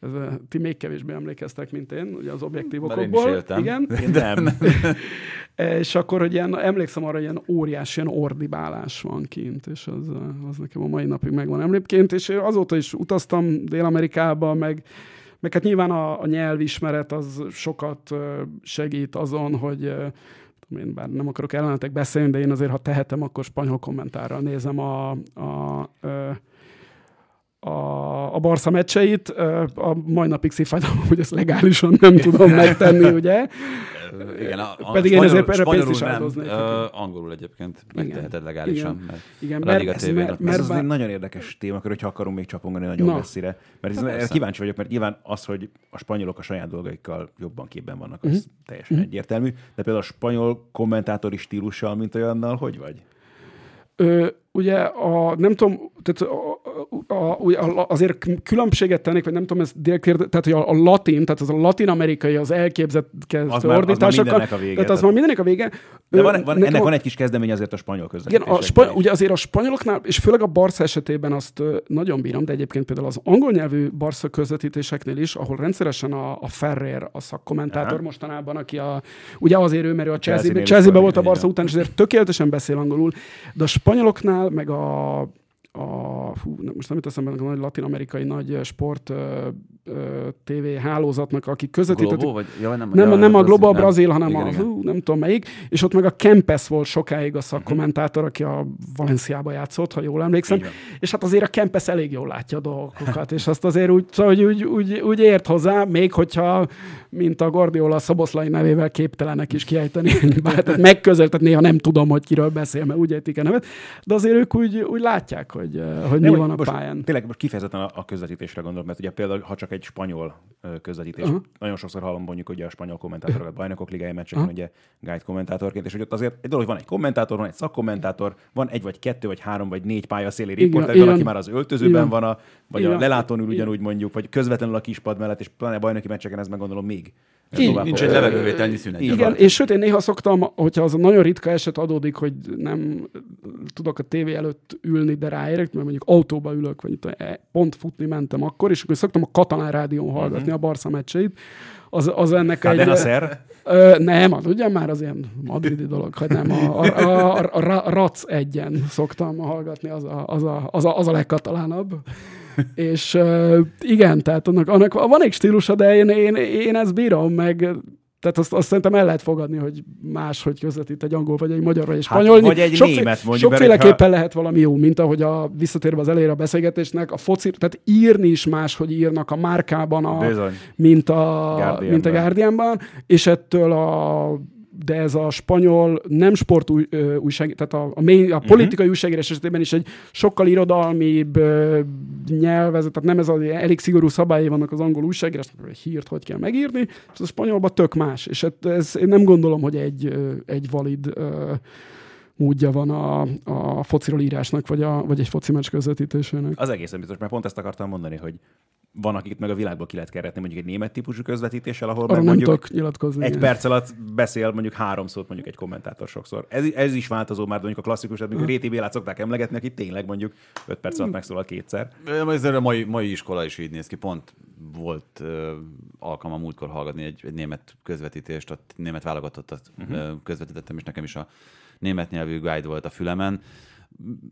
ez, ti még kevésbé emlékeztek, mint én, ugye az objektív okokból. Igen. Én nem. *laughs* és akkor, hogy ilyen, emlékszem arra, hogy ilyen óriási ilyen ordibálás van kint, és az, az nekem a mai napig megvan emlékként, és azóta is utaztam Dél-Amerikába, meg, meg hát nyilván a, a nyelvismeret az sokat segít azon, hogy én bár nem akarok ellenetek beszélni, de én azért, ha tehetem, akkor spanyol kommentárral nézem a, a, a, a Barca meccseit. A mai napig szívfájdalom, hogy ezt legálisan nem tudom megtenni, *laughs* ugye? Igen, a, a Pedig spanyol, én ezért erre pénzt is áldoznék. Uh, angolul egyébként megteheted legálisan. Igen, mert igen mert, ez, mert, mert, ez az egy nagyon érdekes témakör, hogyha akarunk még csapongani nagyon Na. messzire. Mert ez, hát kíváncsi vagyok, mert nyilván az, hogy a spanyolok a saját dolgaikkal jobban képben vannak, az uh-huh. teljesen uh-huh. egyértelmű. De például a spanyol kommentátori stílussal, mint olyannal, hogy vagy? Ö, ugye a, nem tudom, tehát a, a, a, azért különbséget tennék, vagy nem tudom, ez direkt tehát hogy a, a latin, tehát az a latin-amerikai, az elképzett az ordításokkal. Az vége, tehát az már mindenek a vége. De van, van, ennek a, van egy kis kezdemény azért a spanyol közlekedésben. Igen, a spanyol, ugye azért a spanyoloknál, és főleg a Barca esetében azt nagyon bírom, de egyébként például az angol nyelvű Barca közvetítéseknél is, ahol rendszeresen a, a Ferrer, a szakkommentátor Aha. mostanában, aki a, ugye azért ő, mert ő a Chelsea-be Chelsea volt a Barca után, és azért tökéletesen beszél angolul, de a spanyoloknál, meg a a, fú, most nem jut eszembe a nagy latin-amerikai nagy sport ö, ö, TV hálózatnak, akik közvetített. Globo, vagy? Ja, nem, nem, ja, nem a Global nem. Brazil, hanem igen, a, igen. Hú, nem tudom melyik, és ott meg a Kempes volt sokáig a szakkommentátor, aki a Valenciába játszott, ha jól emlékszem, igen. és hát azért a Kempes elég jól látja a dolgokat, és azt azért úgy, szóval, hogy úgy, úgy, úgy ért hozzá, még hogyha, mint a Guardiola Szoboszlai nevével képtelenek is kiejteni, tehát megközel, tehát néha nem tudom, hogy kiről beszél, mert úgy értik a nevet, de azért ők úgy, úgy látják, hogy hogy, hogy mi van a most pályán. Tényleg most kifejezetten a, a közvetítésre gondolok, mert ugye például, ha csak egy spanyol közvetítés, uh-huh. nagyon sokszor hallom mondjuk ugye a spanyol kommentátorokat bajnokok ligája meccseken, uh-huh. ugye guide kommentátorként, és hogy ott azért egy dolog, van egy kommentátor, van egy szakkommentátor, van egy vagy kettő, vagy három, vagy négy pálya széli riporter, van, aki már az öltözőben igen. van, a, vagy igen. a lelátón ül ugyanúgy mondjuk, vagy közvetlenül a kispad mellett, és pláne bajnoki meccseken ez meg gondolom még Így, nincs egy levegővételnyi szünet. Igen, és sőt, én néha szoktam, hogyha az a nagyon ritka eset adódik, hogy nem tudok a tévé előtt ülni, de ráérek, mert mondjuk autóba ülök, vagy pont futni mentem akkor, és akkor szoktam a katalán rádión hallgatni mm-hmm. a Barca meccseit, az, az ennek hát egy... Nasser? Ö, nem, az ugye már az ilyen madridi dolog, hogy nem, a, a, a, a, a RAC egyen szoktam hallgatni, az a, az a, az a, az a legkatalánabb. És uh, igen, tehát annak, annak van egy stílusa, de én, én, én ezt bírom, meg tehát azt, azt szerintem el lehet fogadni, hogy más, hogy közvetít egy angol, vagy egy magyar, vagy egy hát, spanyol. vagy egy Sokfé- német mondjuk. Sokféleképpen ha... lehet valami jó, mint ahogy a visszatérve az elejére a beszélgetésnek, a foci, tehát írni is más, hogy írnak a márkában, a, mint a, Guardianban. mint a Guardianban, és ettől a de ez a spanyol nem sport új, újság, tehát a, a, main, a mhm. politikai uh-huh. újságírás esetében is egy sokkal irodalmibb nyelvezet, tehát nem ez az elég szigorú szabályai vannak az angol újságírásnak, hogy hírt hogy kell megírni, és a spanyolban tök más, és ez, ez én nem gondolom, hogy egy, egy valid módja van a, a fociról írásnak, vagy, a, vagy egy foci meccs közvetítésének. Az egészen biztos, mert pont ezt akartam mondani, hogy van, akit meg a világból ki lehet keretni, mondjuk egy német típusú közvetítéssel, ahol meg mondjuk nyilatkozni. egy perc alatt beszél mondjuk három szót mondjuk egy kommentátor sokszor. Ez, ez is változó már, mondjuk a klasszikus, mondjuk a Réti Bélát szokták emlegetni, aki tényleg mondjuk öt perc alatt megszólal kétszer. Ez a mai, mai iskola is így néz ki. Pont volt uh, alkalma múltkor hallgatni egy, egy német közvetítést, a német válogatottat uh-huh. közvetítettem, és nekem is a német nyelvű guide volt a fülemen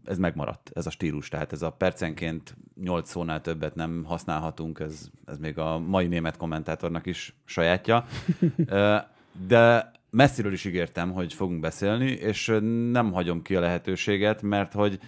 ez megmaradt, ez a stílus. Tehát ez a percenként 8 szónál többet nem használhatunk, ez, ez még a mai német kommentátornak is sajátja. *laughs* De messziről is ígértem, hogy fogunk beszélni, és nem hagyom ki a lehetőséget, mert hogy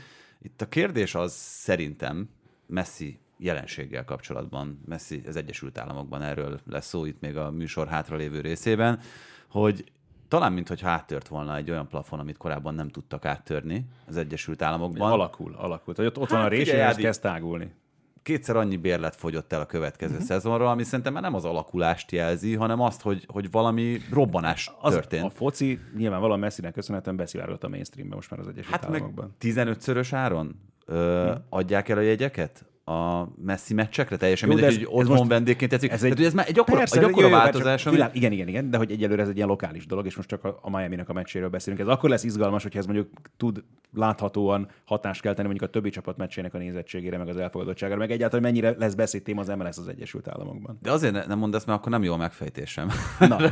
itt a kérdés az szerintem Messi jelenséggel kapcsolatban, Messi az Egyesült Államokban erről lesz szó itt még a műsor hátralévő részében, hogy talán mintha áttört volna egy olyan plafon, amit korábban nem tudtak áttörni az Egyesült Államokban. Alakul, alakul. Hogy ott, ott hát, van a rés, és ez kezd tágulni. Kétszer annyi bérlet fogyott el a következő uh-huh. szezonra, ami szerintem már nem az alakulást jelzi, hanem azt, hogy, hogy valami robbanás az, történt. A foci nyilván messzinek köszönhetően beszivárgott a mainstreambe most már az Egyesült hát Államokban. meg 15-szörös áron ö, uh-huh. adják el a jegyeket? A messzi meccsekre, teljesen mindegy, hogy otthon most vendégként tetszik. Ez, egy, Tehát, ez már egy akkora, persze, egy akkora jó, változás. Ami... Világ, igen, igen, igen, de hogy egyelőre ez egy ilyen lokális dolog, és most csak a, a Miami-nek a meccséről beszélünk. Ez akkor lesz izgalmas, hogyha ez mondjuk tud láthatóan hatást kell tenni mondjuk a többi csapat meccsének a nézettségére, meg az elfogadottságára, meg egyáltalán mennyire lesz beszédtém az MLS az Egyesült Államokban. De azért nem mondasz, mert akkor nem jó a megfejtésem. Na. *laughs*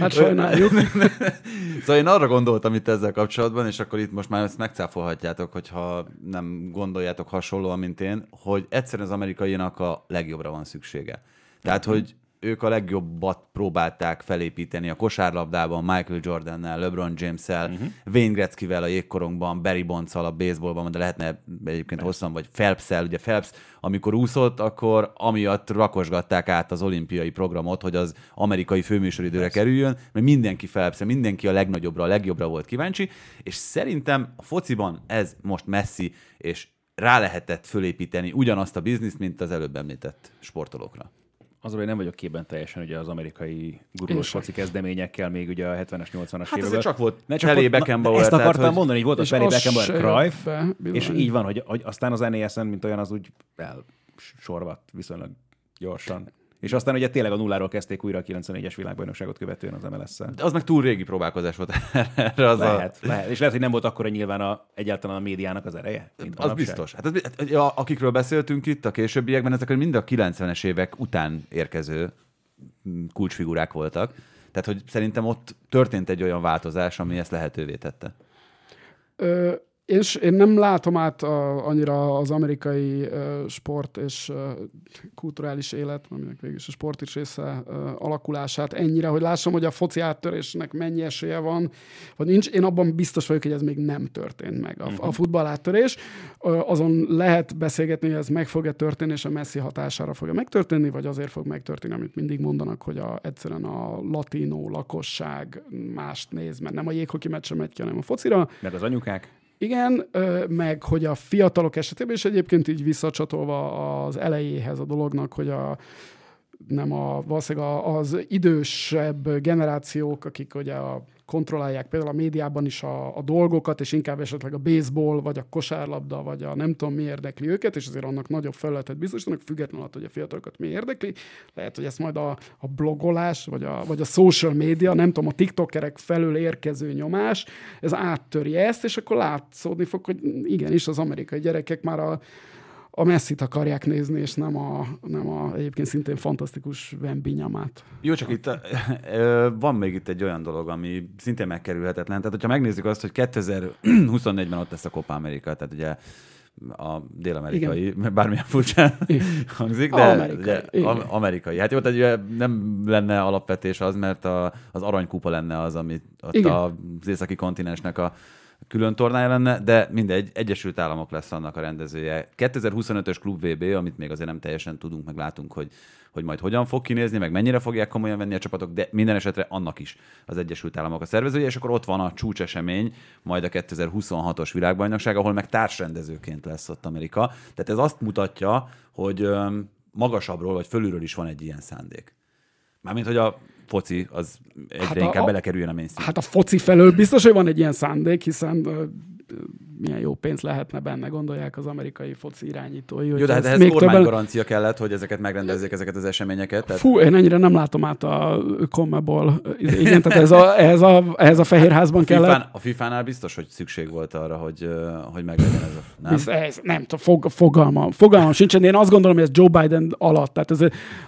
hát sajnáljuk. *laughs* szóval én arra gondoltam itt ezzel kapcsolatban, és akkor itt most már ezt megcáfolhatjátok, hogyha nem gondoljátok hasonlóan, mint én, hogy egyszerűen az amerikainak a legjobbra van szüksége. Tehát, hogy ők a legjobbat próbálták felépíteni a kosárlabdában, Michael Jordannel, LeBron James-el, uh-huh. Wayne Gretzky-vel a jégkorongban, Barry bonds a baseballban, de lehetne egyébként hosszan, vagy Phelps-el, ugye Phelps, amikor úszott, akkor amiatt rakosgatták át az olimpiai programot, hogy az amerikai főműsoridőre Persze. kerüljön, mert mindenki phelps mindenki a legnagyobbra, a legjobbra volt kíváncsi, és szerintem a fociban ez most messzi, és rá lehetett fölépíteni ugyanazt a bizniszt, mint az előbb említett sportolókra az, hogy nem vagyok képben teljesen ugye az amerikai gurulós foci kezdeményekkel, még ugye a 70-es, 80-as hát években. csak volt ne, csak Pelé Beckenbauer. Ezt akartam tehát, mondani, hogy volt a Pelé Beckenbauer Cruyff, és így van, hogy, hogy aztán az NESN, mint olyan, az úgy elsorvadt viszonylag gyorsan. És aztán ugye tényleg a nulláról kezdték újra a 94-es világbajnokságot követően az MLS-szel. De az meg túl régi próbálkozás volt erre. Az lehet, a... lehet. És lehet, hogy nem volt akkor nyilván a, egyáltalán a médiának az ereje. Mint az biztos. Hát az, hát, akikről beszéltünk itt a későbbiekben, ezek mind a 90-es évek után érkező mm, kulcsfigurák voltak. Tehát, hogy szerintem ott történt egy olyan változás, ami ezt lehetővé tette. Ö, és én nem látom át a, annyira az amerikai uh, sport és uh, kulturális élet, aminek végül is a sport is része uh, alakulását ennyire, hogy lássam, hogy a foci áttörésnek mennyi esélye van, vagy nincs. Én abban biztos vagyok, hogy ez még nem történt meg. A, uh-huh. a futball áttörés, uh, azon lehet beszélgetni, hogy ez meg fog-e történni, és a messzi hatására fog-e megtörténni, vagy azért fog megtörténni, amit mindig mondanak, hogy a, egyszerűen a latinó lakosság mást néz, mert nem a jéghoki meccsre megy ki, hanem a focira. Meg az anyukák. Igen, meg hogy a fiatalok esetében, és egyébként így visszacsatolva az elejéhez a dolognak, hogy a nem a, valószínűleg az idősebb generációk, akik ugye a kontrollálják például a médiában is a, a dolgokat, és inkább esetleg a baseball, vagy a kosárlabda, vagy a nem tudom mi érdekli őket, és azért annak nagyobb felületet biztosítanak, függetlenül attól, hogy a fiatalokat mi érdekli. Lehet, hogy ezt majd a, a blogolás, vagy a, vagy a social media, nem tudom, a tiktokerek felől érkező nyomás, ez áttöri ezt, és akkor látszódni fog, hogy igenis az amerikai gyerekek már a a messzit akarják nézni, és nem a, nem a egyébként szintén fantasztikus Wembinyamát. Jó, csak itt van még itt egy olyan dolog, ami szintén megkerülhetetlen. Tehát, hogyha megnézzük azt, hogy 2024-ben ott lesz a Copa America, tehát ugye a dél-amerikai, Igen. bármilyen furcsa hangzik, de amerikai. Ugye, amerikai. Hát jó, tehát ugye nem lenne alapvetés az, mert a, az aranykupa lenne az, amit ott Igen. az északi kontinensnek a külön tornája lenne, de mindegy, Egyesült Államok lesz annak a rendezője. 2025-ös Klub VB, amit még azért nem teljesen tudunk, meg látunk, hogy, hogy majd hogyan fog kinézni, meg mennyire fogják komolyan venni a csapatok, de minden esetre annak is az Egyesült Államok a szervezője, és akkor ott van a csúcsesemény, majd a 2026-os világbajnokság, ahol meg társrendezőként lesz ott Amerika. Tehát ez azt mutatja, hogy magasabbról vagy fölülről is van egy ilyen szándék. Mármint, hogy a foci az egyre hát inkább a, belekerüljön a mainstream. Hát a foci felől biztos, hogy van egy ilyen szándék, hiszen milyen jó pénz lehetne benne, gondolják az amerikai foci irányítói. Jó, de hát ehhez kormánygarancia többen... kellett, hogy ezeket megrendezzék, ezeket az eseményeket. Tehát... Fú, én ennyire nem látom át a Comebol. Igen, tehát ez a, ehhez, a, ehhez a Fehérházban kellett. FIFA-n, a FIFA-nál biztos, hogy szükség volt arra, hogy, hogy meglegyen ez a... Nem, ez, ez, nem fog, fogalmam, fogalmam sincsen. Én azt gondolom, hogy ez Joe Biden alatt. Tehát ez,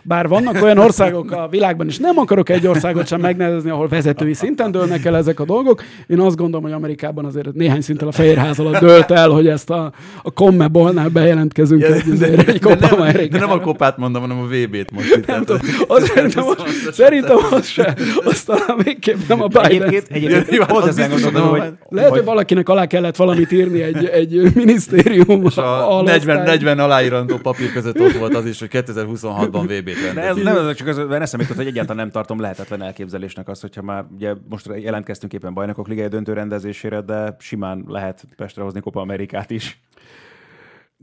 bár vannak olyan országok a világban, és nem akarok egy országot sem megnevezni, ahol vezetői szinten dőlnek el ezek a dolgok. Én azt gondolom, hogy Amerikában azért néhány szinten a Fehérház alatt dölt el, hogy ezt a, a Commebolnál bejelentkezünk ja, egy, de, egy Copa nem, de nem a kopát mondom, hanem a VB-t most. Itt, nem tudom, az szerintem, *laughs* az, szerintem az se, azt talán végképp nem a Biden. Egyébként, egyébként pont ezen gondolom, hogy... Lehet, hogy valakinek alá kellett valamit írni egy, *laughs* egy minisztérium És a 40, 40 aláírandó papír között ott volt az is, hogy 2026-ban VB-t rendez. Nem, ez csak az, mert eszembe jutott, hogy egyáltalán nem tartom lehetetlen elképzelésnek azt, hogyha már ugye most jelentkeztünk éppen bajnokok ligai döntő rendezésére, de simán lehet Pestre hozni Copa Amerikát is.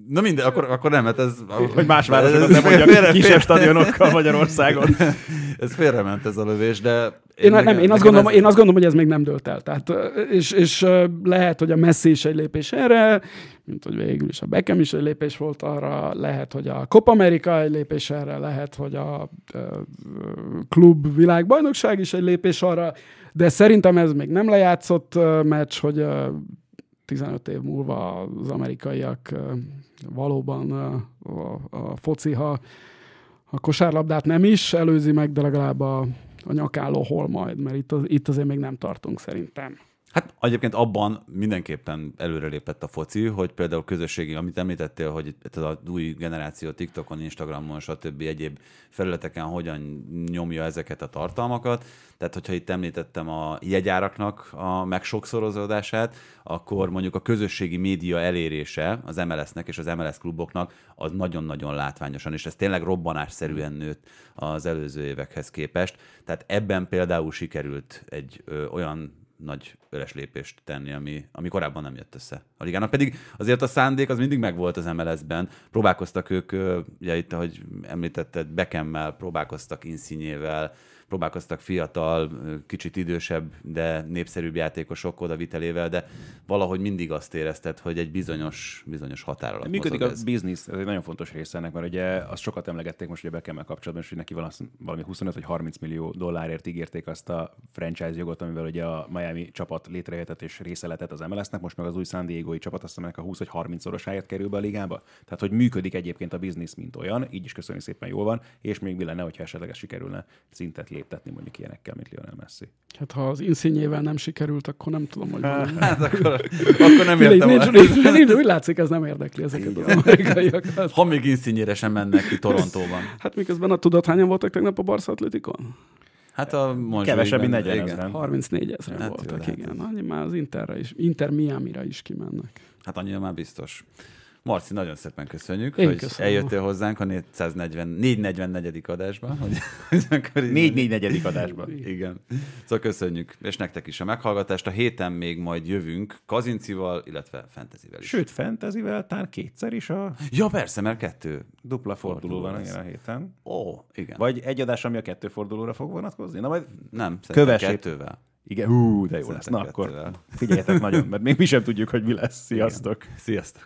Na minden, akkor, akkor nem, hát ez... Hogy más városok, nem mondjak kisebb stadionokkal Magyarországon. *laughs* ez félrement ez a lövés, de... Én, én, nem, én, azt gondolom, ez... én azt gondolom, hogy ez még nem dölt el. Tehát, és, és lehet, hogy a Messi is egy lépés erre, mint hogy végül is a Beckham is egy lépés volt arra, lehet, hogy a Copa America egy lépés erre, lehet, hogy a, a klub világbajnokság is egy lépés arra, de szerintem ez még nem lejátszott meccs, hogy 15 év múlva az amerikaiak valóban a, a, foci, ha a kosárlabdát nem is előzi meg, de legalább a, a nyakálló hol majd, mert itt, itt azért még nem tartunk szerintem. Hát egyébként abban mindenképpen előrelépett a foci, hogy például közösségi, amit említettél, hogy ez az új generáció TikTokon, Instagramon, stb. egyéb felületeken hogyan nyomja ezeket a tartalmakat. Tehát, hogyha itt említettem a jegyáraknak a megsokszorozódását, akkor mondjuk a közösségi média elérése az MLS-nek és az MLS kluboknak az nagyon-nagyon látványosan, és ez tényleg robbanásszerűen nőtt az előző évekhez képest. Tehát ebben például sikerült egy ö, olyan nagy öres lépést tenni, ami, ami korábban nem jött össze a ligának. Pedig azért a szándék az mindig megvolt az MLS-ben. Próbálkoztak ők, ugye itt, ahogy említetted, Beckemmel, próbálkoztak Insinyével, próbálkoztak fiatal, kicsit idősebb, de népszerűbb játékosok odavitelével, de valahogy mindig azt érezted, hogy egy bizonyos, bizonyos határ alatt Működik a biznisz, ez egy nagyon fontos része ennek, mert ugye azt sokat emlegették most ugye Beckemmel kapcsolatban, hogy neki valami 25 vagy 30 millió dollárért ígérték azt a franchise jogot, amivel ugye a Miami csapat létrejöhetett és része lehetett az MLS-nek, most meg az új San Diego-i csapat azt a 20 vagy 30 szorosáért kerül be a ligába. Tehát, hogy működik egyébként a biznisz, mint olyan, így is köszönjük szépen jól van, és még mi lenne, hogyha esetleg sikerülne szintet léptetni mondjuk ilyenekkel, mint Lionel Messi. Hát ha az inszínyével nem sikerült, akkor nem tudom, hogy. *laughs* Hát akkor, akkor nem értem nincs, nincs, nincs, nincs, úgy látszik, ez nem érdekli ezeket az amerikaiakat. *laughs* Ha még inszínyére sem mennek ki Torontóban. Hát miközben a tudat hányan voltak tegnap a Barca Atletikon? Hát a most Kevesebb, mint 40 ezeren. 34 ezeren hát voltak, jó, igen. Annyi már az Interre is, Inter Miami-ra is kimennek. Hát annyira már biztos. Marci, nagyon szépen köszönjük, Én hogy köszönöm. eljöttél hozzánk a 440, 444. adásba. Hogy, *laughs* akkor így- 4 4 negyedik adásban. Igen. Szóval köszönjük, és nektek is a meghallgatást. A héten még majd jövünk Kazincival, illetve Fantasyvel is. Sőt, fantasyvel talán kétszer is a Ja, persze, mert kettő. dupla forduló van lesz. igen a héten. Ó, igen. Vagy egy adás, ami a kettő fordulóra fog vonatkozni? Na majd nem, Kövessék. kettővel. Igen, hú, de jó lesz. Na akkor figyeljetek nagyon, mert még mi sem tudjuk, hogy mi lesz. Sziasztok! Sziasztok!